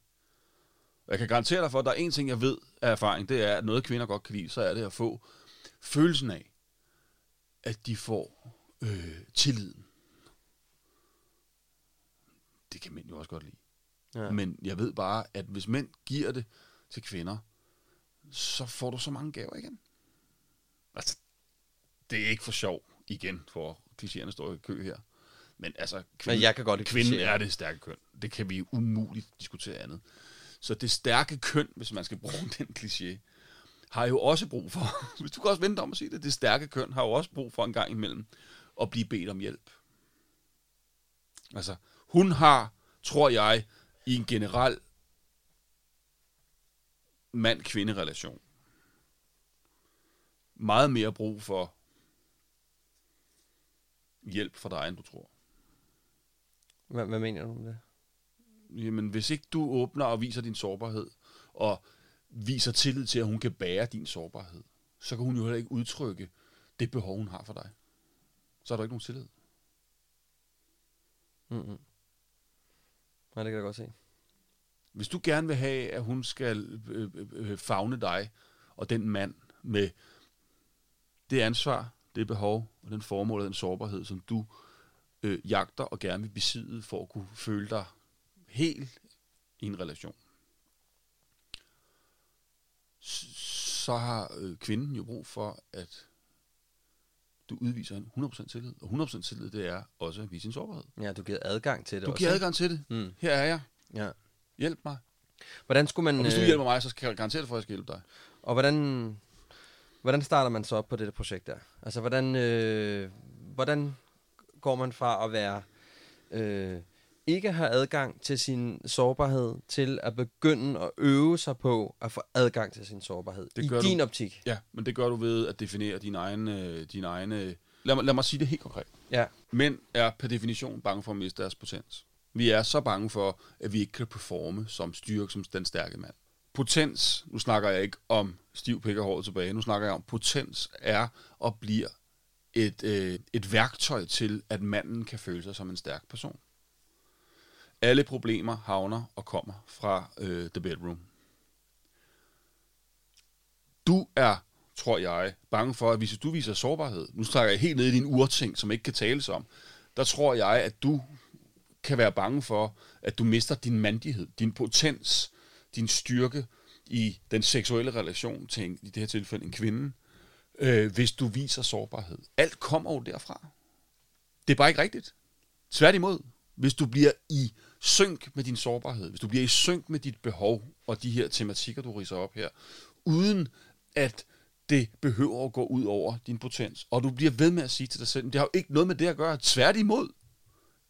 Jeg kan garantere dig for, at der er en ting, jeg ved af erfaring, det er, at noget kvinder godt kan lide, så er det at få følelsen af, at de får øh, tilliden. Det kan mænd jo også godt lide. Ja. Men jeg ved bare, at hvis mænd giver det til kvinder, så får du så mange gaver igen. Det er ikke for sjov igen, for klichéerne står i kø her. Men altså, Men jeg kan godt kvinden klichéer. er det stærke køn. Det kan vi umuligt diskutere andet. Så det stærke køn, hvis man skal bruge den kliché, har jo også brug for, hvis du kan også vente om at sige det, det stærke køn har jo også brug for en gang imellem at blive bedt om hjælp. Altså, hun har, tror jeg, i en generel mand-kvinde-relation, meget mere brug for hjælp fra dig, end du tror. Hvad, hvad mener du om det? Jamen, hvis ikke du åbner og viser din sårbarhed, og viser tillid til, at hun kan bære din sårbarhed, så kan hun jo heller ikke udtrykke det behov, hun har for dig. Så er der ikke nogen tillid. Mm-hmm. Nej, det kan jeg godt se. Hvis du gerne vil have, at hun skal øh, øh, øh, fagne dig og den mand med det ansvar, det behov og den formål og den sårbarhed, som du øh, jagter og gerne vil besidde for at kunne føle dig helt i en relation, så har øh, kvinden jo brug for, at du udviser en 100% tillid. Og 100% tillid, det er også at vise sin sårbarhed. Ja, du giver adgang til det Du også. giver adgang til det. Mm. Her er jeg. Ja. Hjælp mig. Hvordan skulle man... Og hvis du øh, hjælper mig, så skal jeg garantere for, at jeg skal hjælpe dig. Og hvordan, hvordan starter man så op på dette projekt der? Altså, hvordan, øh, hvordan går man fra at være øh, ikke have adgang til sin sårbarhed, til at begynde at øve sig på at få adgang til sin sårbarhed? Det I gør din du. optik? Ja, men det gør du ved at definere din egen... Øh, din egen øh, lad, mig, lad mig sige det helt konkret. Ja. Mænd er per definition bange for at miste deres potens. Vi er så bange for, at vi ikke kan performe som styrke, som den stærke mand. Potens, nu snakker jeg ikke om stiv pik og håret tilbage, nu snakker jeg om, potens er og bliver et, øh, et værktøj til, at manden kan føle sig som en stærk person. Alle problemer havner og kommer fra øh, the bedroom. Du er, tror jeg, bange for, at hvis du viser sårbarhed, nu snakker jeg helt ned i din urting, som ikke kan tales om, der tror jeg, at du kan være bange for, at du mister din mandighed, din potens, din styrke i den seksuelle relation til, en, i det her tilfælde, en kvinde, øh, hvis du viser sårbarhed. Alt kommer jo derfra. Det er bare ikke rigtigt. Tværtimod, hvis du bliver i synk med din sårbarhed, hvis du bliver i synk med dit behov og de her tematikker, du riser op her, uden at det behøver at gå ud over din potens, og du bliver ved med at sige til dig selv, det har jo ikke noget med det at gøre, tværtimod.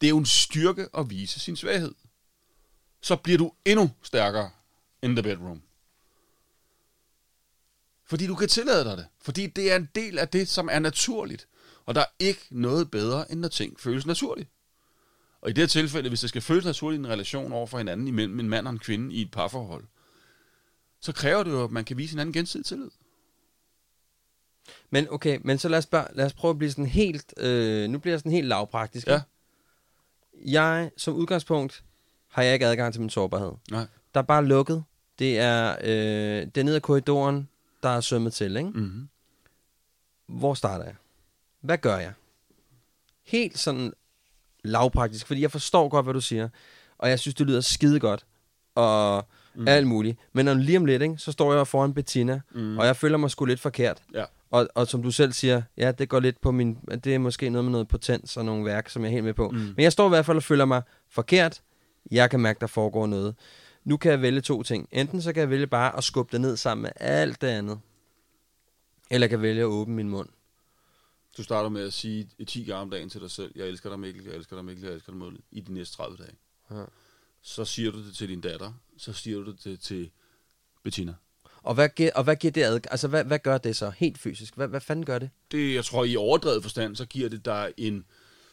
Det er jo en styrke at vise sin svaghed. Så bliver du endnu stærkere in the bedroom. Fordi du kan tillade dig det. Fordi det er en del af det, som er naturligt. Og der er ikke noget bedre, end når ting føles naturligt. Og i det her tilfælde, hvis det skal føles naturligt i en relation over for hinanden imellem en mand og en kvinde i et parforhold, så kræver det jo, at man kan vise hinanden gensidig tillid. Men okay, men så lad os, bare, lad os prøve at blive sådan helt, øh, nu bliver jeg sådan helt lavpraktisk. Ja. Jeg, som udgangspunkt, har jeg ikke adgang til min sårbarhed. Nej. Der er bare lukket. Det er, øh, det er ned ad korridoren, der er sømmet til, ikke? Mm-hmm. Hvor starter jeg? Hvad gør jeg? Helt sådan lavpraktisk, fordi jeg forstår godt, hvad du siger. Og jeg synes, det lyder skide godt. Og mm. alt muligt. Men når lige om lidt, ikke, så står jeg foran Bettina, mm. og jeg føler mig sgu lidt forkert. Ja. Og, og som du selv siger, ja, det går lidt på min... Det er måske noget med noget potens og nogle værk, som jeg er helt med på. Mm. Men jeg står i hvert fald og føler mig forkert. Jeg kan mærke, der foregår noget. Nu kan jeg vælge to ting. Enten så kan jeg vælge bare at skubbe det ned sammen med alt det andet. Eller jeg kan vælge at åbne min mund. Du starter med at sige 10 gange om dagen til dig selv, jeg elsker dig Mikkel, jeg elsker dig Mikkel, jeg elsker dig Mikkel, i de næste 30 dage. Ja. Så siger du det til din datter, så siger du det til Bettina. Og hvad, giver, og hvad giver det adgang? Altså, hvad, hvad gør det så helt fysisk? Hvad, hvad fanden gør det? Det, jeg tror, i overdrevet forstand, så giver det dig en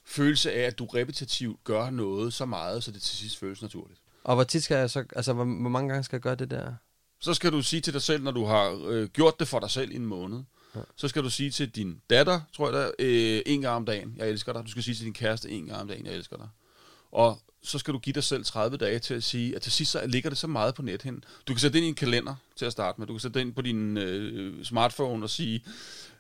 følelse af, at du repetitivt gør noget så meget, så det til sidst føles naturligt. Og hvor tit skal jeg så, altså, hvor, hvor mange gange skal jeg gøre det der? Så skal du sige til dig selv, når du har øh, gjort det for dig selv i en måned, ja. så skal du sige til din datter, tror jeg da, øh, en gang om dagen, jeg elsker dig. Du skal sige til din kæreste en gang om dagen, jeg elsker dig. Og så skal du give dig selv 30 dage til at sige, at til sidst så ligger det så meget på net hen. Du kan sætte det ind i en kalender til at starte med. Du kan sætte det ind på din øh, smartphone og sige,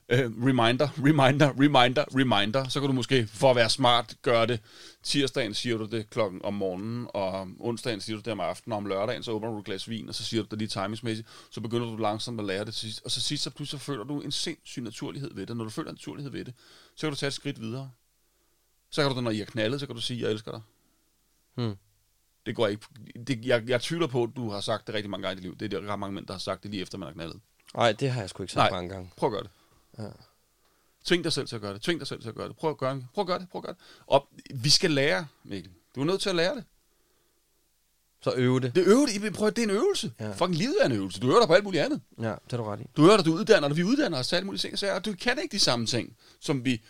øh, reminder, reminder, reminder, reminder. Så kan du måske, for at være smart, gøre det. Tirsdagen siger du det klokken om morgenen, og om onsdagen siger du det om aftenen, og om lørdagen så åbner du et glas vin, og så siger du det lige timingsmæssigt. Så begynder du langsomt at lære det til sidst. Og så sidst så pludselig så føler du en sindssyg naturlighed ved det. Når du føler en naturlighed ved det, så kan du tage et skridt videre. Så kan du, når I er knaldet, så kan du sige, jeg elsker dig. Hmm. Det går ikke. Det, jeg, jeg tvivler på, at du har sagt det rigtig mange gange i dit liv. Det er der ret mange mænd, der har sagt det lige efter, man har knaldet. Nej, det har jeg sgu ikke sagt Nej. mange gange. Prøv at gøre det. Ja. Tving dig selv til at gøre det. Tving dig selv til at gøre det. Prøv at gøre det. Prøv at gøre det. Prøv at gøre det. Og vi skal lære, Mikkel. Du er nødt til at lære det. Så øve det. Det, øve det. Prøv, at- det er en øvelse. Ja. Fucking livet er en øvelse. Du øver dig på alt muligt andet. Ja, det har du ret i. Du øver dig, du uddanner dig. Vi uddanner os til alle mulige ting. Og du kan ikke de samme ting, som vi...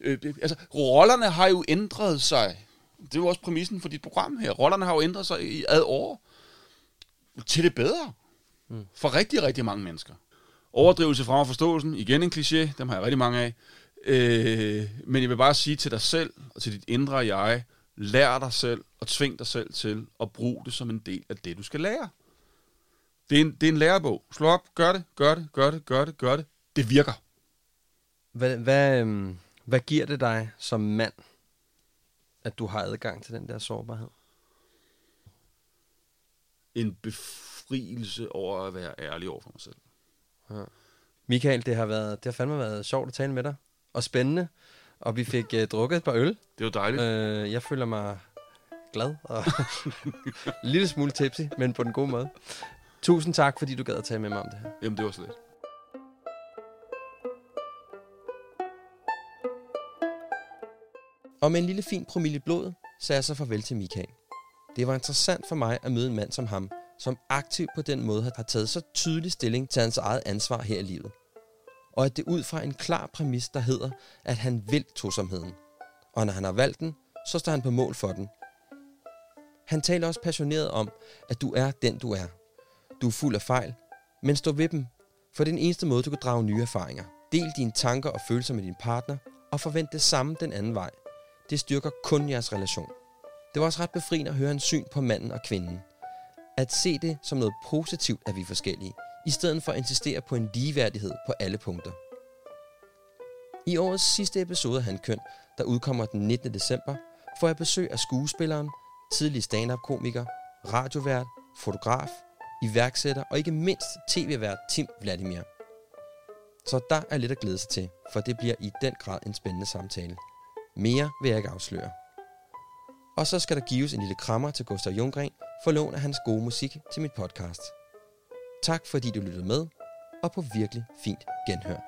Øh, det- altså, rollerne har jo ændret sig. Det er jo også præmissen for dit program her. Rollerne har jo ændret sig i ad år. Til det bedre. Mm. For rigtig, rigtig mange mennesker. Overdrivelse frem forståelsen. Igen en kliché. Dem har jeg rigtig mange af. Øh, men jeg vil bare sige til dig selv og til dit indre jeg, lær dig selv og tving dig selv til at bruge det som en del af det, du skal lære. Det er en, det er en lærebog. Slå op, gør det, gør det, gør det, gør det, gør det. Det virker. Hvad, hvad, øhm, hvad giver det dig som mand, at du har adgang til den der sårbarhed? En befrielse over at være ærlig over for mig selv. Michael, det har, været, det har fandme været sjovt at tale med dig. Og spændende. Og vi fik uh, drukket et par øl. Det var dejligt. Uh, jeg føler mig glad og en lille smule tipsy, men på den gode måde. Tusind tak, fordi du gad at tale med mig om det her. Jamen, det var slet. Og med en lille fin promille i blodet, sagde jeg så farvel til Michael. Det var interessant for mig at møde en mand som ham, som aktivt på den måde har taget så tydelig stilling til hans eget ansvar her i livet. Og at det ud fra en klar præmis, der hedder, at han vil tosomheden. Og når han har valgt den, så står han på mål for den. Han taler også passioneret om, at du er den du er. Du er fuld af fejl, men stå ved dem, for det er den eneste måde, du kan drage nye erfaringer. Del dine tanker og følelser med din partner, og forvent det samme den anden vej. Det styrker kun jeres relation. Det var også ret befriende at høre hans syn på manden og kvinden. At se det som noget positivt, at vi er forskellige, i stedet for at insistere på en ligeværdighed på alle punkter. I årets sidste episode af Handkøn, der udkommer den 19. december, får jeg besøg af skuespilleren, tidlig stand-up-komiker, radiovært, fotograf, iværksætter og ikke mindst tv-vært Tim Vladimir. Så der er lidt at glæde sig til, for det bliver i den grad en spændende samtale. Mere vil jeg ikke afsløre. Og så skal der gives en lille krammer til Gustav Jungren for lån af hans gode musik til mit podcast. Tak fordi du lyttede med, og på virkelig fint genhør.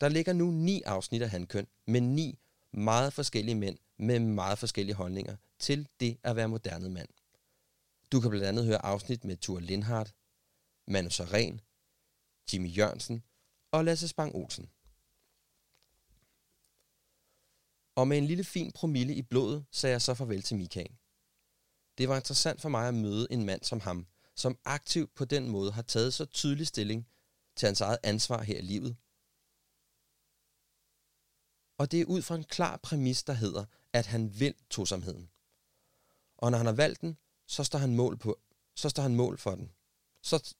Der ligger nu ni afsnit af Handkøn med ni meget forskellige mænd med meget forskellige holdninger til det at være moderne mand. Du kan blandt andet høre afsnit med Thor Lindhardt, Manu Saren, Jimmy Jørgensen og Lasse Spang Olsen. Og med en lille fin promille i blodet sagde jeg så farvel til Mikael. Det var interessant for mig at møde en mand som ham, som aktivt på den måde har taget så tydelig stilling til hans eget ansvar her i livet. Og det er ud fra en klar præmis, der hedder, at han vil tosomheden. Og når han har valgt den, så står han mål på, så står han mål for den. Så,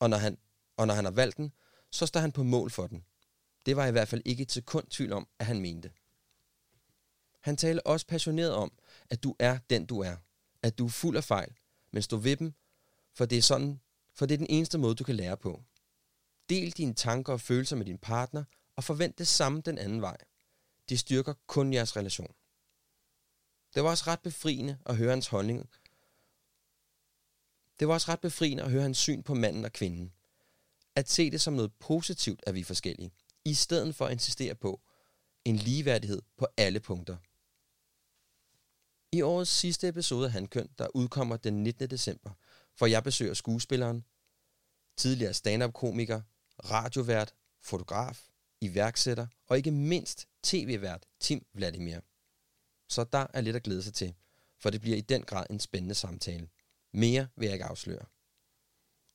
og, når han, og når han har valgt den, så står han på mål for den. Det var i hvert fald ikke et sekund tvivl om, at han mente. Han taler også passioneret om, at du er den, du er. At du er fuld af fejl, men stå ved dem, for det er sådan, for det er den eneste måde, du kan lære på. Del dine tanker og følelser med din partner, og forvent det samme den anden vej. Det styrker kun jeres relation. Det var også ret befriende at høre hans holdning. Det var også ret befriende at høre hans syn på manden og kvinden. At se det som noget positivt, at vi er forskellige, i stedet for at insistere på en ligeværdighed på alle punkter. I årets sidste episode af Handkøn, der udkommer den 19. december, for jeg besøger skuespilleren, tidligere stand-up-komiker, radiovært, fotograf, iværksætter og ikke mindst tv-vært Tim Vladimir. Så der er lidt at glæde sig til, for det bliver i den grad en spændende samtale. Mere vil jeg ikke afsløre.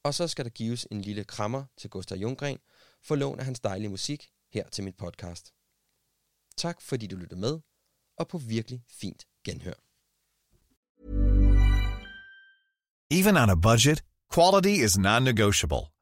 Og så skal der gives en lille krammer til Gustav Junggren for lån af hans dejlige musik her til mit podcast. Tak fordi du lyttede med, og på virkelig fint genhør. Even on a budget, quality is non-negotiable.